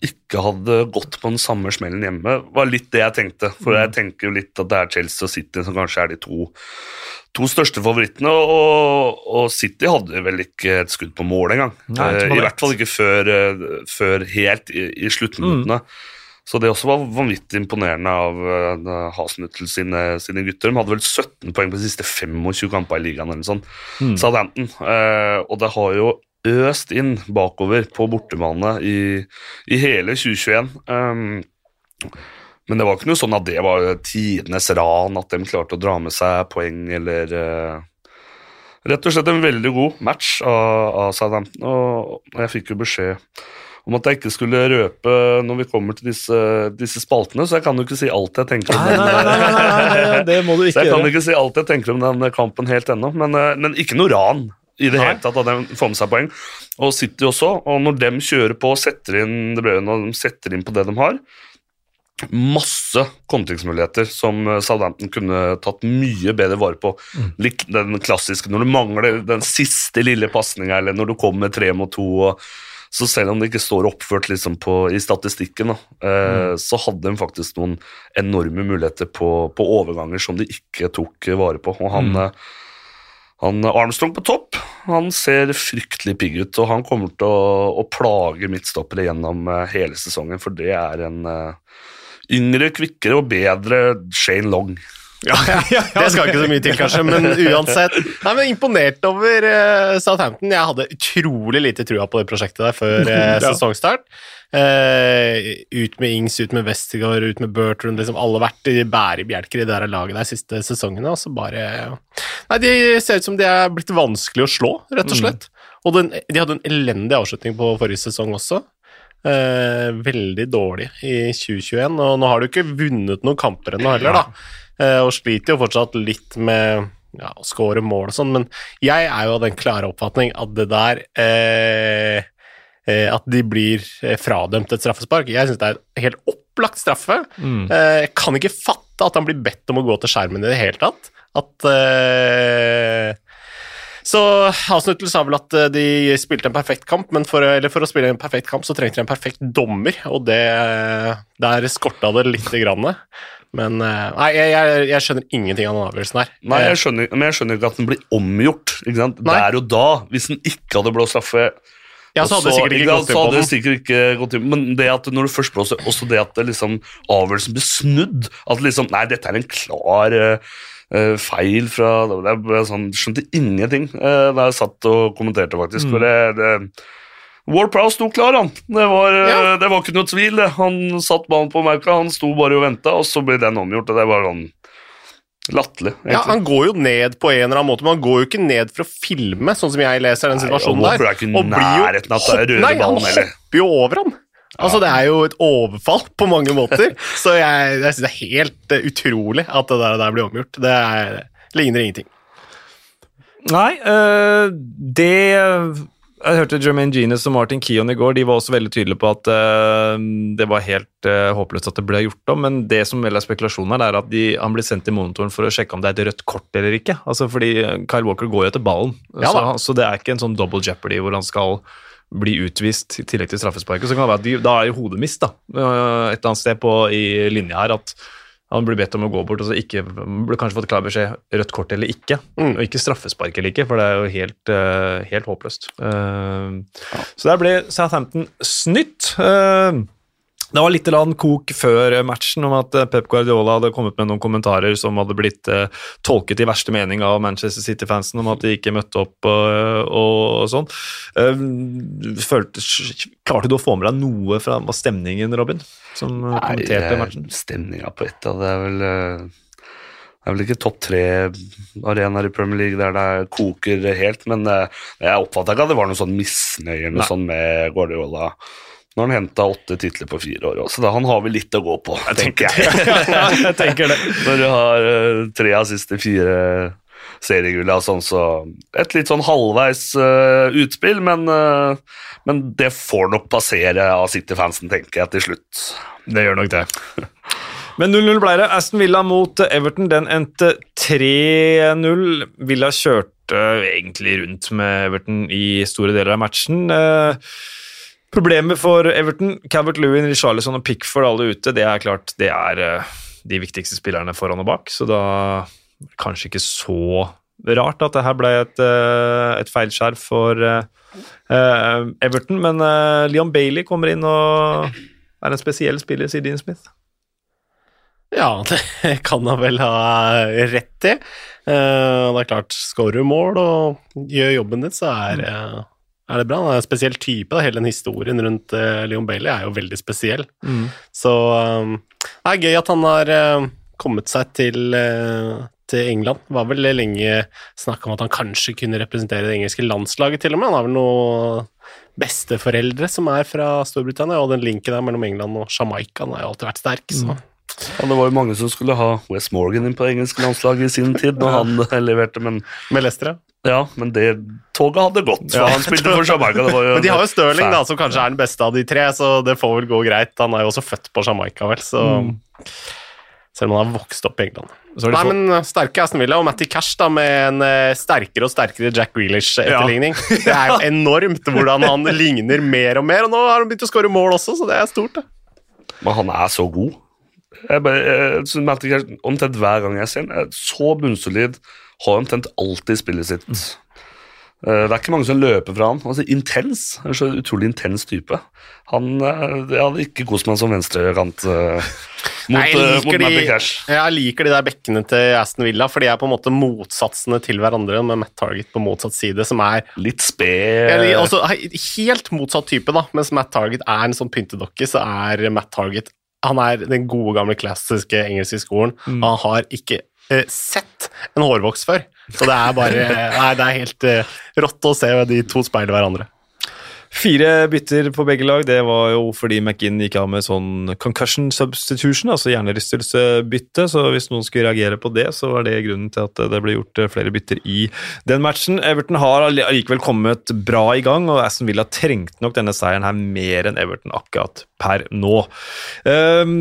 ikke hadde gått på den samme smellen hjemme, var litt det jeg tenkte. For jeg tenker jo litt at det er Chelsea og City som kanskje er de to, to største favorittene. Og, og City hadde vel ikke et skudd på mål engang. Nei, Eh, I hvert fall ikke før, eh, før helt i, i sluttminuttene. Så det også var vanvittig imponerende av Hasenhüttel Hasenhüttl sine, sine gutter. De hadde vel 17 poeng på de siste 25 kampene i ligaen. eller sånt. Mm. Southampton. Eh, og det har jo øst inn bakover på bortebane i, i hele 2021. Um, men det var ikke noe sånn at det var tidenes ran, at de klarte å dra med seg poeng, eller uh, Rett og slett en veldig god match av, av Southampton, og jeg fikk jo beskjed om at jeg ikke skulle røpe når vi kommer til disse, disse spaltene, så jeg kan jo ikke si alt jeg tenker om den. nei, nei, nei, det må du Så ikke jeg kan gjøre. ikke si alt jeg tenker om den kampen helt ennå, men, eh, men ikke noe ran i det hele tatt at de får med seg poeng. Og City også, og når de kjører på og setter inn det ble jo når de setter inn på det de har, masse kontringsmuligheter som eh, Southampton kunne tatt mye bedre vare på. Lik den klassiske når du mangler den siste lille pasninga, eller når du kommer tre mot to. og så selv om det ikke står oppført liksom på, i statistikken, da, eh, så hadde de faktisk noen enorme muligheter på, på overganger som de ikke tok eh, vare på. Og han, mm. han Armstrong på topp, han ser fryktelig pigg ut, og han kommer til å, å plage midtstoppere gjennom eh, hele sesongen, for det er en uh, yngre, kvikkere og bedre Shane Long. Ja, ja, ja, Det skal ikke så mye til, kanskje, men uansett. Nei, men Imponert over uh, Southampton. Jeg hadde utrolig lite trua på det prosjektet der før Ja. sesongstart. Eh, ut med Ings, ut med Westergaard, ut med Bertrand. Liksom alle vært i bærebjelker i det der laget de siste sesongene. Og så bare Nei, De ser ut som de er blitt vanskelig å slå, rett og slett. Og den, de hadde en elendig avslutning på forrige sesong også. Eh, veldig dårlig i 2021, og nå har du ikke vunnet noen kamper ennå heller, da. Eh, og sliter jo fortsatt litt med ja, å score mål og sånn, men jeg er jo av den klare oppfatning at det der eh, At de blir eh, fradømt et straffespark. Jeg syns det er en helt opplagt straffe. Mm. Eh, jeg kan ikke fatte at han blir bedt om å gå til skjermen i det hele tatt. At eh, så Hasenhüttl sa vel at eh, de spilte en perfekt kamp, men for, eller for å spille en perfekt kamp så trengte de en perfekt dommer, og det, der skorta det lite grann. Men eh, Nei, jeg, jeg, jeg skjønner ingenting av den avgjørelsen her. Nei, Eh, jeg skjønner, men jeg skjønner ikke at den blir omgjort. Ikke sant? Nei. Der og da, hvis den ikke hadde blå straffe ja, så hadde det sikkert ikke gått inn på hadde den. sikkert ikke gått inn Men det at når du først blåser, også det at det liksom, avgjørelsen blir snudd At liksom, nei, dette er en klar eh, feil fra Jeg sånn, Skjønte ingenting uh, da jeg satt og kommenterte, faktisk. Mm. For det, det, Ward Prowse sto klar, han. Det var, Ja. det var ikke noe tvil. Han satt ballen på merka, han sto bare og venta, og så ble den omgjort. og Det var sånn latterlig. Ja. Han går jo ned på en eller annen måte, men han går jo ikke ned for å filme, sånn som jeg leser den Nei, situasjonen og der. Er ikke og blir jo nærheten av det hopp- Nei, han hopper jo over han. Altså, Det er jo et overfall på mange måter, så jeg, jeg syns det er helt eh, utrolig at det der, der blir omgjort. Det er, ligner ingenting. Nei, øh, det Jeg hørte Jermaine Genius og Martin Keon i går. De var også veldig tydelige på at uh, det var helt uh, håpløst at det ble gjort om. Men det som vel er spekulasjonen her, er at de, han blir sendt til monitoren for å sjekke om det er et rødt kort eller ikke. Altså fordi Kyle Walker går jo etter ballen, Ja så, så det er ikke en sånn double jeopardy hvor han skal bli utvist i tillegg til straffesparket. Så kan det være at de, da er jo hodet mist, da. uh, Et eller annet sted på, i linja her at han blir bedt om å gå bort, og så ikke, blir kanskje fått klar beskjed rødt kort eller ikke. Mm. Og ikke straffespark eller ikke, for det er jo helt, eh, helt håpløst. Eh, Så der ble Southampton snytt. Eh, det var litt kok før matchen om at eh, Pep Guardiola hadde kommet med noen kommentarer som hadde blitt eh, tolket i verste mening av Manchester City-fansen, om at de ikke møtte opp og, og sånn. Eh, følte, klarte du å få med deg noe fra stemningen, Robin, som eh, kommenterte matchen? Stemninga på ett, det er vel eh, det er vel ikke topp tre-arenaer i Premier League der det koker helt, men eh, jeg oppfatta ikke at det var noe sånn misnøye med, sånn med Guardiola. Når han henta åtte titler på fire år, så da han har vel litt å gå på, tenker jeg. jeg tenker det. Når du har eh, tre av siste fire seriegull sånn, så et litt sånn halvveis uh, utspill, men, uh, men det får nok passere av City-fansen, tenker jeg, til slutt. Det gjør nok det. Men 0-0 ble det. Aston Villa mot Everton, den endte 3-0. Villa kjørte egentlig rundt med Everton i store deler av matchen. Eh, Problemet for Everton, Calvert Lewin, Richarlison og Pickford alle ute, det er klart det er eh, de viktigste spillerne foran og bak, så da kanskje ikke så rart at det her ble et, eh, et feilskjær for eh, Everton, men Leon Bailey kommer inn og er en spesiell spiller, sier Dean Smith. Ja, det kan han vel ha rett i. Det er klart, skårer du mål og gjør jobben din, så er, er det bra. Han er en spesiell type. Da. Hele den historien rundt uh, Leon Bailey er jo veldig spesiell. Så um, det er gøy at han har uh, kommet seg til, uh, til England. Det var vel lenge snakk om at han kanskje kunne representere det engelske landslaget, til og med. Han har vel noen besteforeldre som er fra Storbritannia, og den linken der mellom England og Jamaica har jo alltid vært sterk. så... Ja, det var jo mange som skulle ha Wes Morgan inn på engelsk landslag i sin tid, når han leverte, men Med Leicester, ja. ja, men det toget hadde gått. For Ja. han spilte for Jamaica. Det var jo Men de har jo Stirling, da, som kanskje er den beste av de tre, så det får vel gå greit. Han er jo også født på Jamaica, vel, så Selv om han har vokst opp i England. Så har de Nei, men uh, sterke Aston Villa og Matty Cash da, med en uh, sterkere og sterkere Jack Grealish-etterligning. Det er jo enormt hvordan han ligner mer og mer, og nå har han begynt å skåre mål også, så det er stort. det. Men han er så god. Jeg bare, jeg, omtrent hver gang jeg ser ham, så bunnsolid. Har omtrent alltid spillet sitt. Eh, Det er ikke mange som løper fra han. Altså, intens. Er så utrolig intens type. Han eh, Jeg hadde ikke kost meg som venstrekant uh, mot, Nei, jeg, eh, mot de, Cash. jeg liker de der bekkene til Aston Villa, for de er på en måte motsatsene til hverandre, med Matt Target på motsatt side, som er Litt sped. Helt motsatt type, da. Mens Matt Target er en sånn pyntedokke, så er Matt Target Han er den gode, gamle klassiske engelske skolen. Han har ikke eh, sett en hårvoks før. Så det er bare Nei, det er helt eh, rått å se de to speile hverandre. Fire bytter på begge lag. Det var jo fordi McInn gikk av med sånn concussion substitution, altså hjernerystelsesbytte. Så hvis noen skulle reagere på det, så var det grunnen til at det ble gjort eh, flere bytter i den matchen. Everton har allikevel kommet bra i gang, og Aston Villa trengte nok denne seieren her mer enn Everton akkurat per nå. Ehm,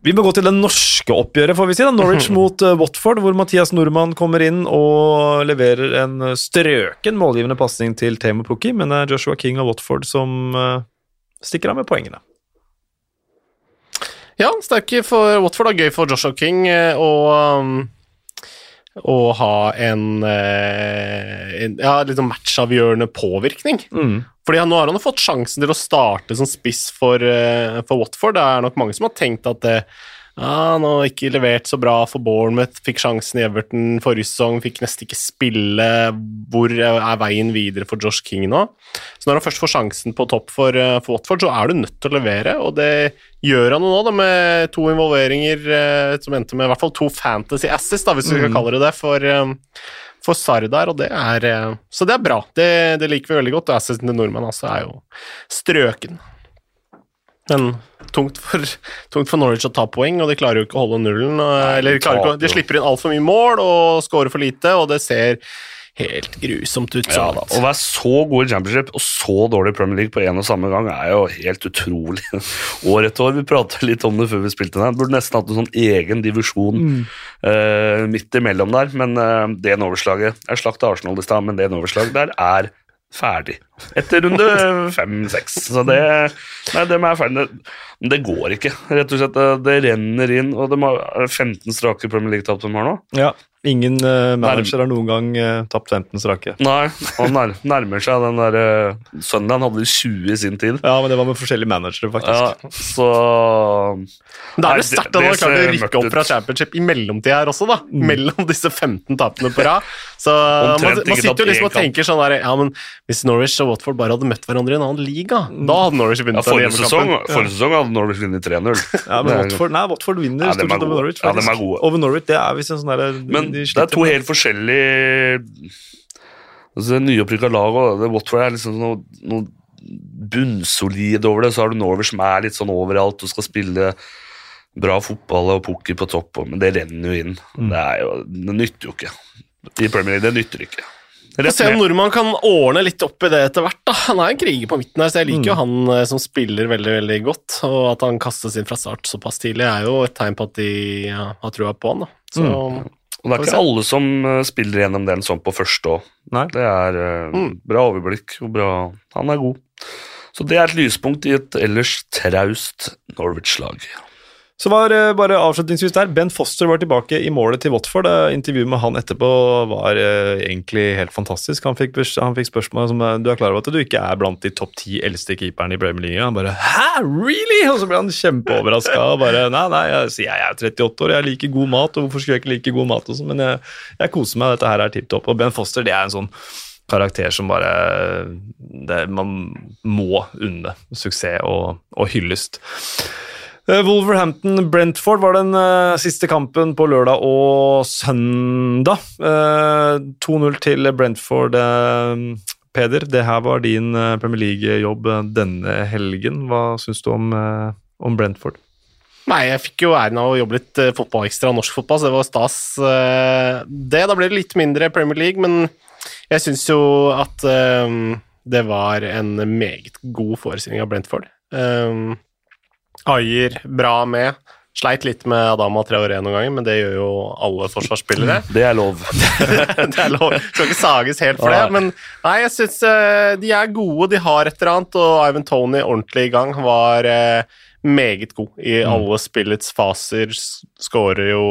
vi må gå til det norske oppgjøret, får vi si. da. Norwich mot eh, Watford, hvor Mathias Nordmann kommer inn og leverer en strøken målgivende pasning til Temo Pukki, men det er Joshua King og Watford som eh, stikker av med poengene. Ja, sterke for Watford. Da. Gøy for Joshua King eh, å um, å ha en, en ja, sånn matchavgjørende påvirkning. Fordi Nå har han fått sjansen til å starte som spiss for, eh, for Watford. Det er nok mange som har tenkt at det, ja, han har ikke levert så bra for Bournemouth, fikk sjansen i Everton forrige sesong, fikk nesten ikke spille. Hvor er veien videre for Josh King nå? Så når han først får sjansen på topp for, eh, for Watford, så er du nødt til å levere, og det gjør han jo nå, da, med to involveringer eh, som endte med i hvert fall to fantasy asses, da, hvis vi skal kalle det det, for, eh, for Sardar, og det er eh, Så det er bra. Det, det liker vi veldig godt. og Assisten til nordmenn altså er jo strøken. Men tungt for, tungt for Norwich å ta poeng, og de klarer jo ikke å holde nullen. Eller de, ikke, de slipper inn altfor mye mål og scorer for lite, og det ser helt grusomt ut. Ja, da. Å være så god i championship og så dårlig i Premier League på en og samme gang er jo helt utrolig. År etter år. Vi pratet litt om det før vi spilte den. Burde nesten hatt en sånn egen divisjon eh, midt imellom der. Men uh, det Norwich-laget Jeg slakta Arsenal i stad, men det Norwich-laget der er ferdig. Etter runde fem-seks. Så det Nei, dem er ferdig. Det, men det går ikke, rett og slett. Det, det renner inn, og de har er det 15 strake Premier League-tap de har nå. Ja. Ingen uh, manager har noen gang uh, tapt 15 strake. Nei, han nær, nærmer seg den der uh, Sunderland hadde 20 i sin tid. Ja, men det var med forskjellige managere, faktisk. Ja, så Da er det sterkt at det- han har klart å rykke opp fra championship i mellomtida her også, da. Mellom disse 15 tapene på rad. Så man, man sitter jo liksom og tenker sånn der Ja, men hvis Norwich og Watford bare hadde møtt hverandre i en annen liga, da hadde Norwich ja, vunnet den forrige, sesong, forrige sesong hadde Norwich vunnet 3-0. Ja, men Watford, nei, Watford vinner Ja, stort sett over Norwich. Norwich. Ja, er gode. Over Norwich, det er visst en sånn der, Men de det er to helt forskjellige altså, det Nyopprykka lag og Watford er liksom noe, noe bunnsolid over det. Så har du Norwich som er litt sånn overalt og skal spille bra fotball og poker på topp, men det renner jo inn. Mm. Det, er jo, det nytter jo ikke. I Premier League, det nytter ikke. Få Rett se om nordmann kan ordne litt opp i det etter hvert. da. Han er en kriger på midten her, så jeg liker jo Mm. han eh, som spiller veldig veldig godt. Og at han kastes inn fra start såpass tidlig, er jo et tegn på at de ja, har trua på han. da. Så Mm. Og det er ikke alle som eh, spiller gjennom den sånn på første òg. Det er uh, Mm. bra overblikk og bra Han er god. Så det er et lyspunkt i et ellers traust Norwich-lag. Så var eh, bare avslutningsvis der, Ben Foster var tilbake i målet til Watford. Eh, Intervjuet med han etterpå var eh, egentlig helt fantastisk. Han fikk, han fikk spørsmål som eh, du er klar over at du ikke er blant de topp ti eldste keeperne i Premier League. Han bare Hæ, really?! Og så ble han kjempeoverraska og bare Nei, nei, jeg, sier jeg er 38 år, jeg liker god mat, og hvorfor skulle jeg ikke like god mat og sånn, men jeg, jeg koser meg, dette her er tipp topp. Og Ben Foster, det er en sånn karakter som bare det, Man må unne suksess og, og hyllest. Eh, Wolverhampton-Brentford var den uh, siste kampen på lørdag og søndag. Uh, 2-0 til Brentford. Uh, Peder, det her var din eh, Premier League-jobb eh, denne helgen. Hva syns du om, eh, om Brentford? Nei, jeg fikk jo æren av å jobbe litt eh, fotballekstra norsk fotball, så det var stas. eh, Det, Da ble det litt mindre Premier League, men jeg syns jo at eh, det var en meget god forestilling av Brentford. Um, Ayer bra med. Sleit litt med Adama Traoré noen ganger, men det gjør jo alle forsvarsspillere. Det er lov. det er lov. Skal ikke sages helt for det, men nei, jeg syns de er gode, de har et eller annet, og Ivan Tony ordentlig i gang. Var eh, meget god i alle spillets faser. Skårer jo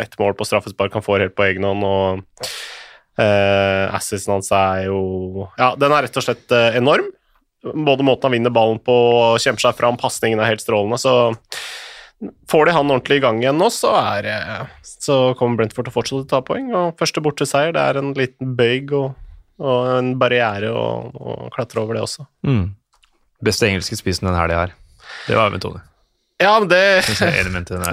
ett mål på straffespark han får helt på egen hånd, og uh, assisten hans er jo Ja, den er rett og slett eh, enorm. Både måten han vinner ballen på, kjemper seg fram, pasningen er helt strålende, så Får de han ordentlig i gang igjen nå, så, er, eh, så kommer Brentford til å fortsette å ta poeng. Og første borteseier, det er en liten bøyg og, og en barriere å, klatre over det også. Mm. Beste engelske spissen den helga her. Det var Even Tony. Ja, men det.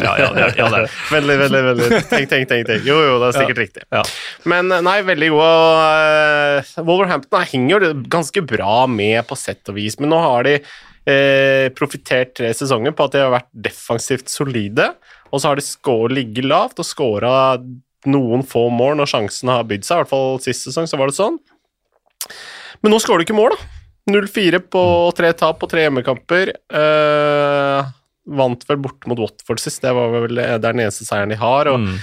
Ja, ja, ja, ja, det. Veldig, veldig, veldig Tenk, tenk, tenk. tenk. Jo, jo, det er sikkert riktig. Ja. Men eh, nei, veldig god. eh, Wolverhampton henger jo ganske bra med på sett og vis, men nå har de eh, profittert tre sesonger på at de har vært defensivt solide, og så har de ligget lavt og skåra noen få mål når sjansen har bydd seg. I hvert fall sist sesong så var det sånn. Men nå skårer de ikke mål, da. 0-4 på tre tap på tre hjemmekamper. Eh, vant vel bort mot Watford sist, det var vel det er den eneste seieren de har. og Mm.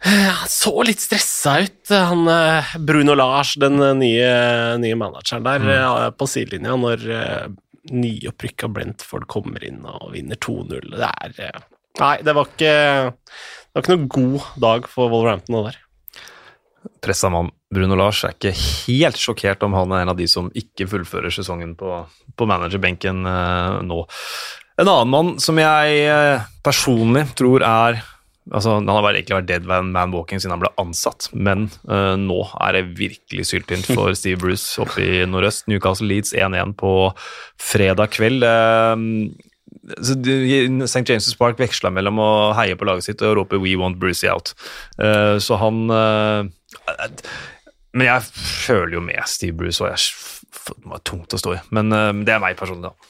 han så litt stressa ut, han eh, Bruno Lars, den eh, nye, nye manageren der mm. på sidelinja, når nyopprykka Brentford kommer inn og vinner 2-0. Det er eh, Nei, det var ikke Det var ikke noe god dag for Wolverhampton det der. pressa mann Bruno Lars er ikke helt sjokkert om han er en av de som ikke fullfører sesongen på, på managerbenken eh, nå. En annen mann som jeg eh, personlig tror er altså Han har egentlig vært dead man, man walking siden han ble ansatt, men uh, nå er det virkelig syltynt for Steve Bruce oppe i nordøst. Newcastle Leeds 1-1 på fredag kveld. Uh, St. James' Park veksla mellom å heie på laget sitt og rope 'We want Brucey out'. Uh, så han uh, Men jeg føler jo med Steve Bruce, og det var tungt å stå i. Men uh, det er meg personlig, da.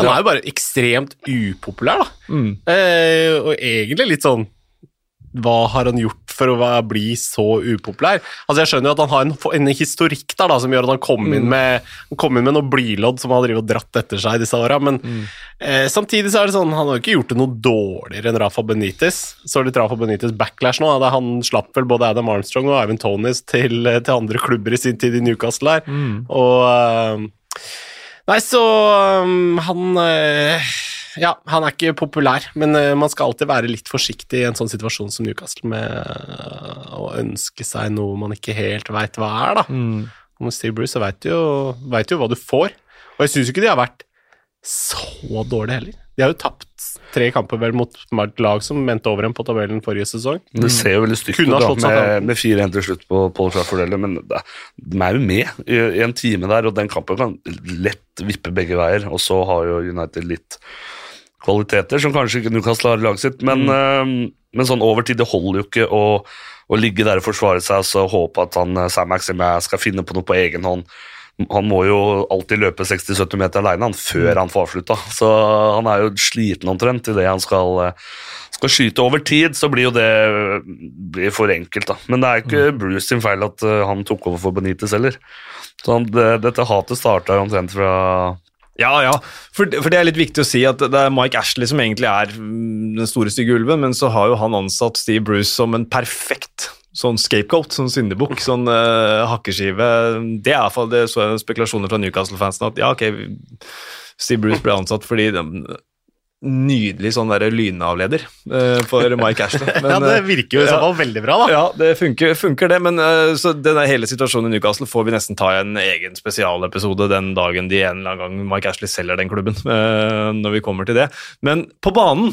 Han er jo bare ekstremt upopulær, da. Mm. Eh, og egentlig litt sånn Hva har han gjort for å bli så upopulær. Altså Jeg skjønner jo at han har en, en historikk der da, som gjør at han kom inn med, kom inn med noe blylodd som han har dratt etter seg disse åra, men eh, samtidig så er det sånn, han har jo ikke gjort det noe dårligere enn Rafa Benitez. Så litt Rafa Benitez backlash nå. Da han slapp vel både Adam Armstrong og Ivan Tonys til, til andre klubber i sin tid i Newcastle her. Og eh, Nei, så um, han eh, Ja, han er ikke populær, men eh, man skal alltid være litt forsiktig i en sånn situasjon som Newcastle med eh, å ønske seg noe man ikke helt veit hva er, da. Mm. Og med Steve Bruce så veit du, jo- vet du jo hva du får. Og jeg syns ikke de har vært så dårlige heller. De har jo tapt tre kamper vel mot et lag som mente over dem på tabellen forrige sesong. Det ser jo veldig stygt ut da, med, med 4-1 til slutt på Paul Trafford, men det, de er jo med i, i en time der, og den kampen kan lett vippe begge veier. Og så har jo United litt kvaliteter som kanskje ikke Newcastle har i laget sitt, men, eh, men sånn over tid, det holder jo ikke å, å ligge der og forsvare seg og så håpe at han, eh, Sam Maximin skal finne på noe på egen hånd. Han må jo alltid løpe 60-70 meter alene han, før han får avslutta, så han er jo sliten omtrent idet han skal, eh, skal skyte. Over tid så blir jo det blir for enkelt, da. Men det er ikke Bruce sin feil at eh, han tok over for Benitez heller. Så han, det, dette hatet starta omtrent fra Ja, ja, for, for det er litt viktig å si at det er Mike Ashley som egentlig er mm, den store stygge ulven, men så har jo han ansatt Steve Bruce som en perfekt sånn scapegoat, sånn syndebukk, sånn uh, hakkeskive. Det er i hvert fall det så jeg spekulasjoner fra Newcastle-fansen at ja, ok, Steve Bruce ble ansatt fordi de, Nydelig sånn der lynavleder uh, for Mike Ashley. Men, ja, det eh, virker jo i så fall veldig bra, da. ja, det funker, funker det, men uh, så den hele situasjonen i Newcastle får vi nesten ta i en egen spesialepisode den dagen de en eller annen gang Mike Ashley selger den klubben, når vi kommer til det. Men på banen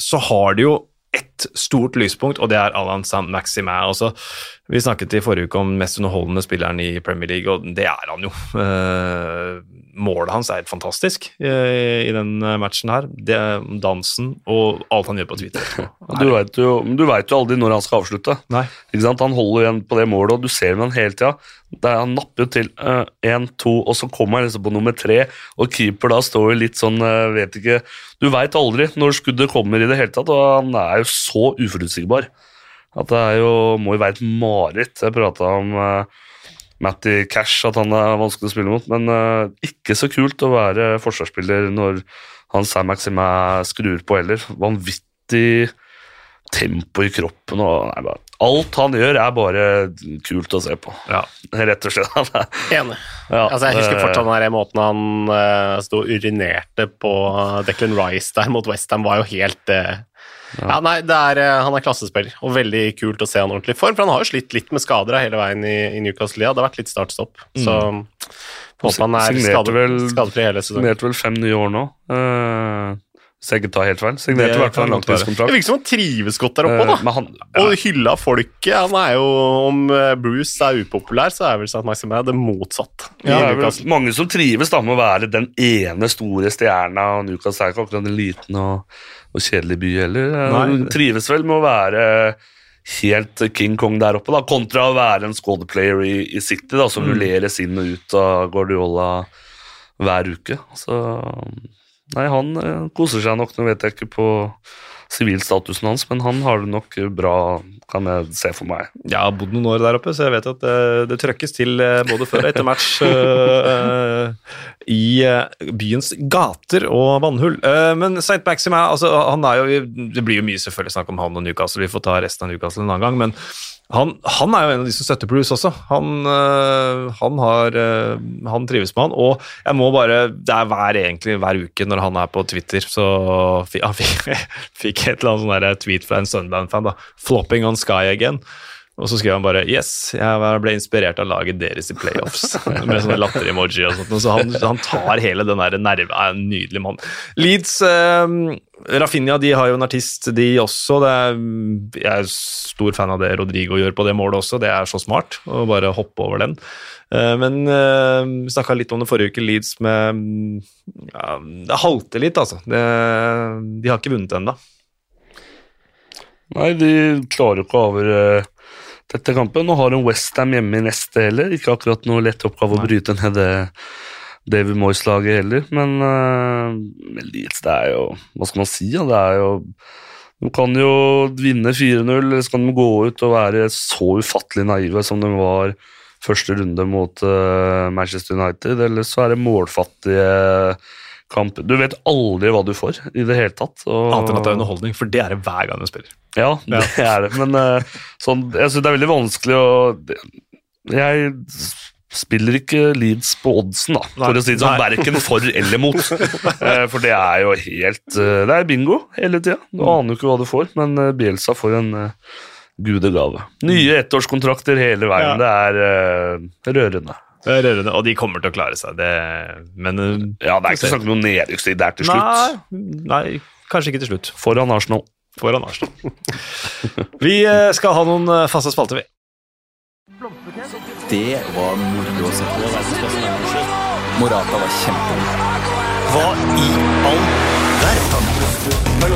så har de jo ett stort lyspunkt, og det er Alan San Maximin. Altså, vi snakket i forrige uke om den mest underholdende spilleren i Premier League, og det er han jo. Uh, målet hans er helt fantastisk uh, i den matchen her. Det, dansen og alt han gjør på Twitter. Du vet jo, du vet jo aldri når han skal avslutte. Nei. Ikke sant? Han holder igjen på det målet, og du ser han hele tida. Han napper jo til én, to, og så kommer han liksom på nummer tre, og keeper da står jo litt sånn uh, Vet ikke Du veit aldri når skuddet kommer i det hele tatt, og han er jo så uforutsigbar at det er jo, må jo være et mareritt. Jeg prata om uh, Matty Cash, at han er vanskelig å spille mot, men uh, ikke så kult å være forsvarsspiller når han Sam Maxime skrur på heller. Vanvittig tempo i kroppen og nei, bare, Alt han gjør, er bare kult å se på. Ja. Rett og slett. Enig. ja, Altså, jeg husker det- fortsatt den der måten han uh, sto og urinerte på Declan Rice der mot Westham, var jo helt eh, ja. nei, det er, eh, Han er klassespiller, og veldig kult å se han ordentlig form. For han har jo slitt litt med skader hele veien i, i Newcastle. Ja. Det har vært litt startstopp Så håper han er skade, vel- skadefri hele sesongen. Signerte vel fem nye år nå. Uh, hvis jeg ikke tar helt feil. Signerte Det i hvert fall en langtidskontrakt. Det virker som han trives godt der oppe, Eh, da. men han, Og hylla folket. Han er jo, Om eh, Bruce er upopulær, så er vel St. Maximin det motsatt. Ja, det er vel mange som trives da med å være den ene store stjerna. og Newcastle er ikke akkurat en liten og, og kjedelig by heller. De trives vel med å være helt King Kong der oppe, da, kontra å være en squad-player i, i City, da, som rulleres inn og ut av Guardiola hver uke. Så Nei, han eh, koser seg nok. Nå vet jeg ikke på sivilstatusen hans, men han har det nok bra, kan jeg se for meg. Jeg har bodd noen år der oppe, så jeg vet at det, det trøkkes til eh, både før og etter match eh, eh, i eh, byens gater og vannhull. Uh, men St. Maxim er, altså, han er jo Det blir jo mye selvfølgelig snakk om han og Newcastle, vi får ta resten av Newcastle en annen gang, men han, han er jo en av de som støtter Bruce også. Han, øh, han, har, øh, han trives med han, og jeg må bare Det er hver, egentlig, hver uke når han er på Twitter, så han fikk, fikk et eller annet sånn tweet fra en Sunband-fan. da, 'Flopping on sky again'. Og så skrev han bare 'Yes, jeg ble inspirert av laget deres i playoffs'. Med sånne latter-emoji og sånt. Så han, han tar hele den der nerve er En nydelig mann. Leeds eh, Rafinha de har jo en artist, de også. Det er, jeg er stor fan av det Rodrigo gjør på det målet også. Det er så smart å bare hoppe over den. Eh, Men eh, vi snakka litt om det forrige uke, Leeds med ja, Det halter litt, altså. Det, de har ikke vunnet ennå. Nei, de klarer jo ikke å avgjøre dette kampen. Nå har hun Westham hjemme i neste heller. Ikke akkurat noe lett oppgave å bryte ned det David Moyes-laget heller. Men, uh, Leeds, det er jo Hva skal man si? Ja? Det er jo De kan jo vinne 4-0, eller så kan de gå ut og være så ufattelig naive som de var første runde mot uh, Manchester United, eller så er det målfattige kamper. Du vet aldri hva du får i det hele tatt. og- Annet enn at det er underholdning, for det er det hver gang du spiller. Ja, det er det. Men eh, sånn, jeg synes det er veldig vanskelig å Jeg spiller ikke Leeds på oddsen, da, for Nei, å si det sånn. Verken for eller mot. Eh, for det er jo helt eh, Det er bingo hele tida. Du aner jo ikke hva du får, men Bielsa får en gudegave. Nye ettårskontrakter hele veien. Det er uh, rørende. Det er rørende, og de kommer til å klare seg, det, men eh, Ja, det er ikke snakk om noen nedrykkstid der til slutt. Nei, nei, kanskje ikke til slutt. Foran Arsenal. Foran Arsenal. Vi eh, skal ha noen eh, faste spalter, vi. Det var moro å se på. Morata var kjempegod. Hva i all verden? Er.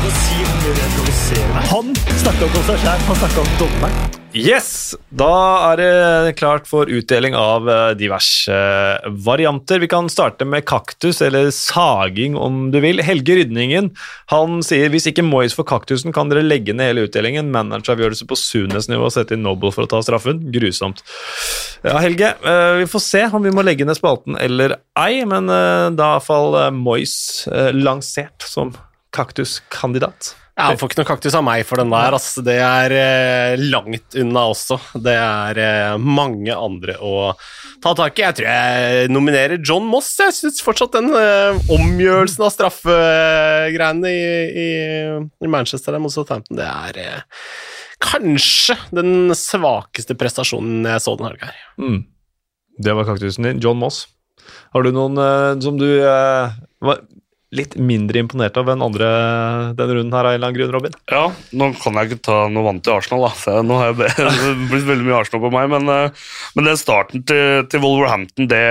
Han snakka om seg sjæl, han snakka om dommeren. Yes! Da er det klart for utdeling av eh, diverse eh, varianter. Vi kan starte med kaktus, eller saging om du vil. Helge Rydningen han sier hvis ikke Moyes får kaktusen, kan dere legge ned hele utdelingen. Manageravgjørelse på Sunes-nivå og sette inn Noble for å ta straffen. Grusomt. Ja, Helge, eh, vi får se om vi må legge ned spalten eller ei, men da er iallfall Moyes lansert som kaktuskandidat. Ja, Han får ikke noe kaktus av meg for den der. Altså, Det er eh, langt unna også. Det er eh, mange andre å ta tak i. Jeg tror jeg nominerer John Moss. Jeg syns fortsatt den eh, omgjørelsen av straffegreiene i, i, i Manchester mot Southampton, det er eh, kanskje den svakeste prestasjonen jeg så den helga her. Mm. Det var kaktusen din. John Moss. Har du noen eh, som du eh, litt mindre imponert av enn andre denne runden her, av en eller annen grunn, Robin? Ja, nå kan jeg ikke ta noe vant til Arsenal, da. Så nå har jeg blitt veldig mye Arsenal på meg. Men, eh, men den starten til, til Wolverhampton, det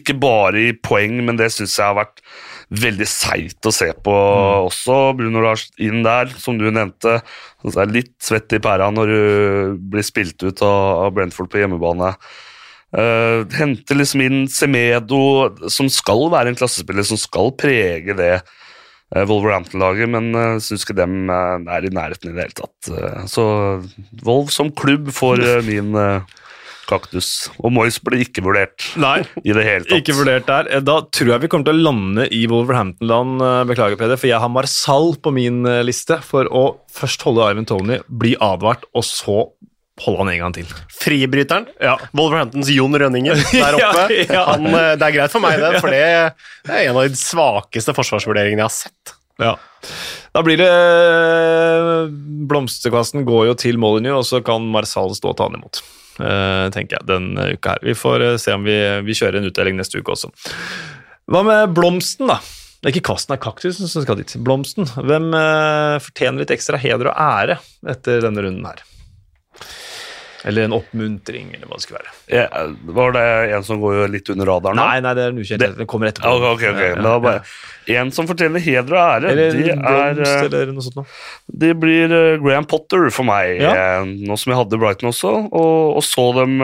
ikke bare i poeng, men det syns jeg har vært veldig seigt å se på også. Bruno Lars inn der, som du nevnte. Så er litt svett i pæra når du blir spilt ut av Brentford på hjemmebane. Uh, hente liksom inn Semedo, som skal være en klassespiller, som skal prege det uh, Wolverhampton-laget, men uh, syns ikke dem uh, er i nærheten i det hele tatt. Uh, så Wolv som klubb får eh, min eh, kaktus. Og Moyes ble ikke vurdert Nei. i det hele tatt. Ikke vurdert der. Eh, Da tror jeg vi kommer til å lande i Wolverhampton-land. eh, Beklager, Peder, for jeg har Marsal på min eh, liste for å først holde Ivan Tony, bli advart, og så holde han en gang til. Fribryteren. Ja. Wolverhamptons Jon Rønningen der oppe. Ja, ja. Han, eh, det er greit for meg, det, for det er en av de svakeste forsvarsvurderingene jeg har sett. Ja. Da blir det Blomsterkvasten går jo til Molyneux, og så kan Marsal stå og ta han imot. eh, tenker jeg, denne uka her. Vi får eh, se om vi, vi kjører en utdeling neste uke også. Hva med blomsten, da? Det er ikke kvasten, det er kaktusen som skal dit. Blomsten. Hvem eh, fortjener litt ekstra heder og ære etter denne runden her? Eller en oppmuntring, eller hva det skulle være. Ja, var det en som går litt under radaren? Nei, nei, det er en ukjent. Det- Den kommer etterpå. Okay, ok, ok, ok. Ja, ja, bare, En som fortjener heder og ære, Eller det, er, blomst, eh, eller noe sånt noe. det blir eh, Graham Potter for meg, eh, nå som jeg hadde Brighton også, og, og så dem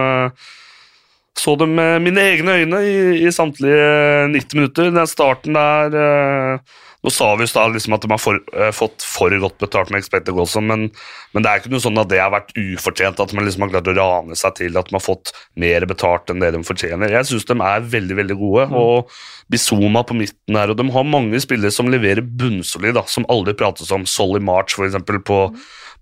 så dem med mine egne øyne i, i samtlige 90 minutter. Den starten der Nå sa vi da liksom at de har for, uh, fått for godt betalt med expected goals, men, men det er ikke noe sånn at det har vært ufortjent, at man liksom har klart å rane seg til at de har fått mer betalt enn det de fortjener. Jeg syns de er veldig veldig gode, og Bizuma på midten her, og de har mange spillere som leverer bunnsolid, da, som aldri prates om. Solly March, for eksempel, på,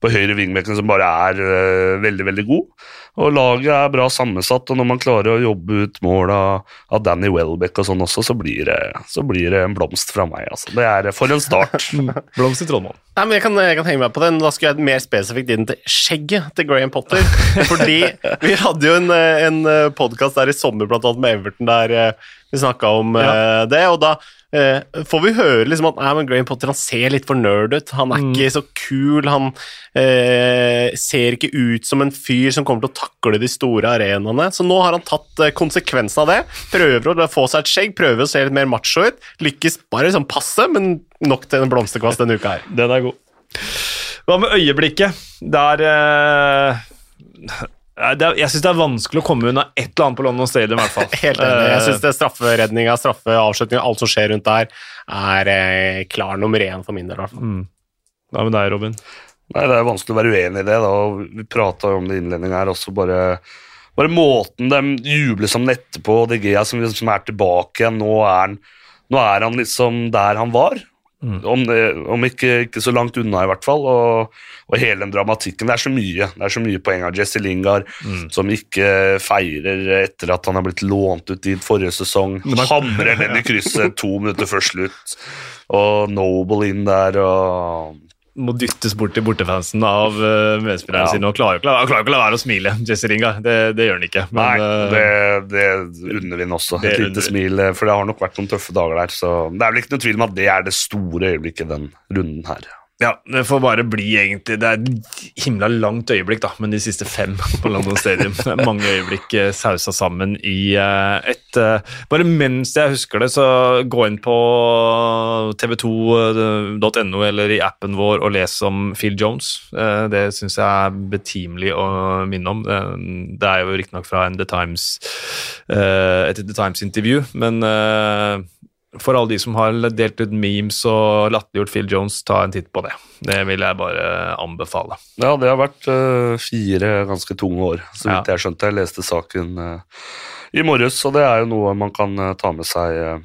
på høyre vingbekken som bare er uh, veldig, veldig god. Og laget er bra sammensatt, og når man klarer å jobbe ut mål av, av Danny Welbeck og sånn også, så blir, det, så blir det en blomst fra meg. Altså. Det er for en start. Blomst i Trondheim. Nei, men jeg kan, jeg kan henge meg på den. Da skulle jeg mer spesifikt inn til skjegget til Graham Potter. Fordi vi hadde jo en, eh, en podkast der i sommer blant annet med Everton der eh, vi snakka om eh, det, og da eh, får vi høre liksom at nei, men Graham Potter han ser litt for nerd ut. Han er ikke så kul. Han eh, ser ikke ut som en fyr som kommer til å takle de store arenaene. Så nå har han tatt eh, konsekvensen av det. Prøver å få seg et skjegg, prøver å se litt mer macho ut. Lykkes bare sånn passe, men nok til en blomsterkvast denne uka her. Den er god. Hva med øyeblikket? Der eh, er, Jeg syns det er vanskelig å komme unna et eller annet på London Stadium, i hvert fall. Helt enig. Jeg Eh, syns strafferedninga, straffeavslutninga, alt som skjer rundt der, er eh, klar nummer én for min del. i hvert fall. Hva med deg, Robin? Nei, Det er vanskelig å være uenig i det. da, Vi prata om det i innledningen her også. Bare, bare måten de jubler som etterpå, og De Gea som, som er tilbake igjen. Nå er han, nå er han liksom der han var. Om, det, om ikke, ikke så langt unna, i hvert fall. Og, og hele den dramatikken. Det er så mye Det er så mye poeng av Jesse Lingard, som ikke feirer etter at han har blitt lånt ut dit forrige sesong. Hamrer den i krysset to minutter før slutt. Og Noble inn der og Må dyttes bort til bortefansen av uh, medspillerne Ja. sine og klarer jo ikke, klarer ikke å la være å smile, Jesse Ringa. Det, det gjør han ikke. Men, Nei, eh, det, det unner vi ham også. Et lite smil, eh, for det har nok vært noen tøffe dager der. Så det er vel ikke noe tvil om at det er det store øyeblikket den runden her. Ja, det får bare bli egentlig Det er et himla langt øyeblikk, da, men de siste fem på London Stadium. Mange øyeblikk eh, sausa sammen i eh, et eh, Bare mens jeg husker det, så gå inn på tv2.no eller i appen vår og les om Phil Jones. Det syns jeg er betimelig å minne om. Det er jo riktignok fra en The Times, et The Times-intervju, men for alle de som har delt ut memes og latterliggjort Phil Jones, ta en titt på det. Det vil jeg bare anbefale. Ja, det har vært eh, fire ganske tunge år, så vidt Ja. jeg skjønte. Jeg leste saken eh, i morges, og det er jo noe man kan eh, ta med seg. eh.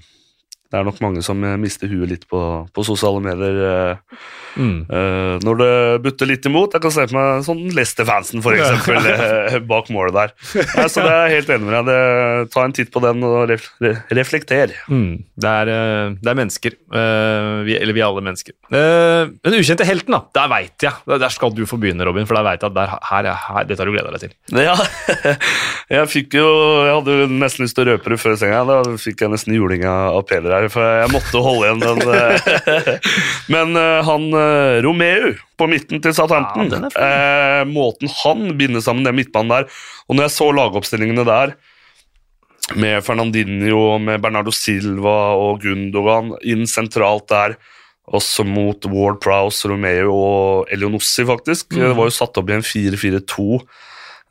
det er nok mange som eh, mister huet litt på, på sosiale medier eh, Mm. eh, når det butter litt imot. Jeg kan se for meg sånn Leicester-fansen, for eksempel, eh, bak målet der. Nei, så det er jeg helt enig med deg. Ta en titt på den og ref, reflekter. Mm. Det, er, eh, det er mennesker. Vi, eller vi er alle mennesker. Eh, den ukjente helten, da. Der veit jeg. Der- skal du få begynne, Robin, for der veit jeg at der, her, er- her, dette har du gleda deg til. Ja, jeg fikk jo Jeg hadde jo nesten lyst til å røpe det før senga. Da fikk jeg nesten juling av Peder her, for jeg måtte holde igjen den. Men han Romeu på midten til Southampton Ja, eh, Måten han binder sammen den midtbanen der Og når jeg så lagoppstillingene der med Fernandinho, med Bernardo Silva og Gundogan inn sentralt der, også mot Ward Prowse, Romeo og Elionossi, faktisk. Det var jo satt opp i en 4-4-2.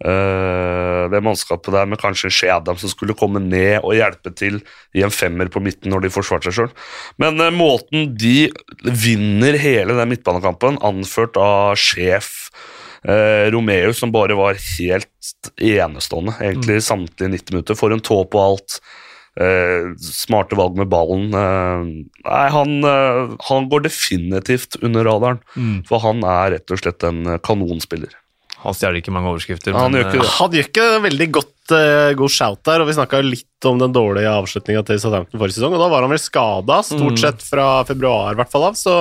Eh, det mannskapet der med kanskje Shea Adam som skulle komme ned og hjelpe til i en femmer på midten når de forsvarte seg sjøl. Men uh, måten de vinner hele den midtbanekampen, anført av sjef eh, Romeo, som bare var helt enestående, egentlig samtlige 90 minutter. Får en tå på alt. Eh, smarte valg med ballen. Nei, han, han går definitivt under radaren, for han er rett og slett en kanonspiller. Han stjeler ikke mange overskrifter. Han men, gjør ikke eh, det. Han gjør ikke veldig godt, uh, god shout der, og vi snakka litt om den dårlige avslutninga til Southampton forrige sesong, og da var han vel skada, stort sett fra februar i hvert fall av, så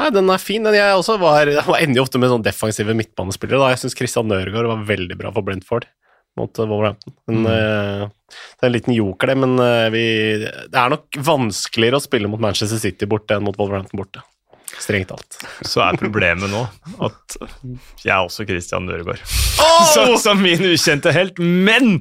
Nei, den er fin. Den jeg også var, jeg var ender jo ofte med sånn defensive midtbanespillere. da. Jeg syns Christian Nørgaard var veldig bra for Brentford mot eh, Wolverhampton. Men, eh, det er en liten joker, det, men uh, vi, det er nok vanskeligere å spille mot Manchester City borte enn mot Wolverhampton borte. Strengt talt. Så er problemet nå at jeg er også Christian Nøregård. Så, som min ukjente helt. Men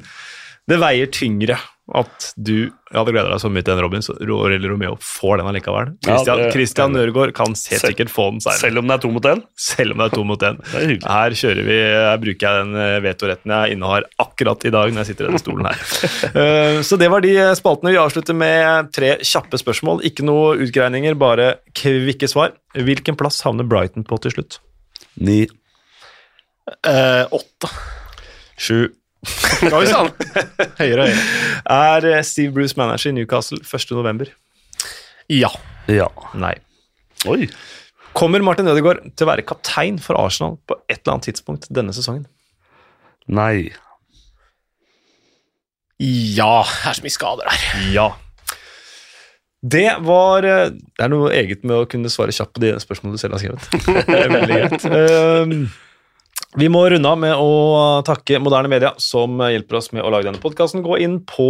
det veier tyngre at du hadde gleda deg så mye til den Robin, så Ro- eller Romeo får den allikevel. Kristian Christian, Christian Nøregård kan helt sikkert få den seieren. Selv om det er to mot én. Selv om det er to mot én. Er. Her kjører vi, her bruker jeg den eh, vetoretten jeg innehar akkurat i dag når jeg sitter i denne stolen her. Eh, Så det var de spaltene. Vi avslutter med tre kjappe spørsmål. Ikke noe utgreininger, bare kvikke svar. Hvilken plass havner Brighton på til slutt? Ni. Eh, åtte. Sju. Oi sann! Høyere og høyere. Er eh, Steve Bruce manager i Newcastle 1. november? Ja. Ja. Nei. Oi. Kommer Martin Ødegaard til å være kaptein for Arsenal på et eller annet tidspunkt denne sesongen? Nei. Ja. Det er så mye skader der. Ja. Det var eh, Det er noe eget med å kunne svare kjapt på de spørsmålene du selv har skrevet. Det er veldig greit. Um, vi må runde av med å takke Moderne Media, som hjelper oss med å lage denne podkasten. Gå inn på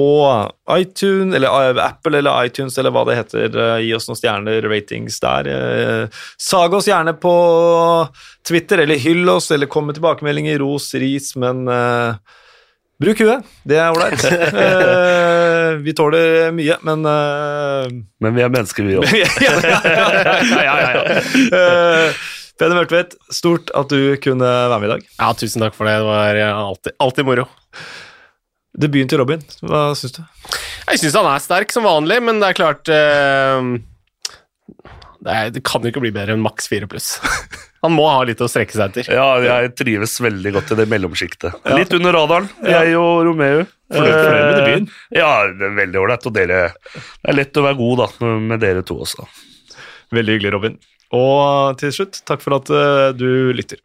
iTunes, eller eh, Apple eller iTunes, eller hva det heter. Eh, Gi oss noen stjerner, ratings der. Eh, Sag oss gjerne på Twitter, eller hyll oss, eller kom med tilbakemeldinger, ros, ris, men uh, Bruk huet, det er ålreit. uh, vi tåler mye, men uh, Men vi er mennesker, vi òg. ja, ja, ja, ja, ja, ja. Eh, Peder Mørtvedt, stort at du kunne være med i dag. Ja, tusen takk for det. Det var alltid, alltid moro. Debuten til Robin, hva syns du? Jeg syns han er sterk som vanlig, men det er klart eh, Det, er, det kan jo ikke bli bedre enn maks fire pluss. Han må ha litt å strekke seg etter. Ja, jeg trives veldig godt i det mellomsjiktet. Litt under radaren, jeg og Romeo. Fornøyd fornøyd med debuten? Eh, Ja, det er veldig ålreit. Og dere Det er lett å være god da, med dere to også. Veldig hyggelig, Robin. Og til slutt, takk for at eh, du lytter.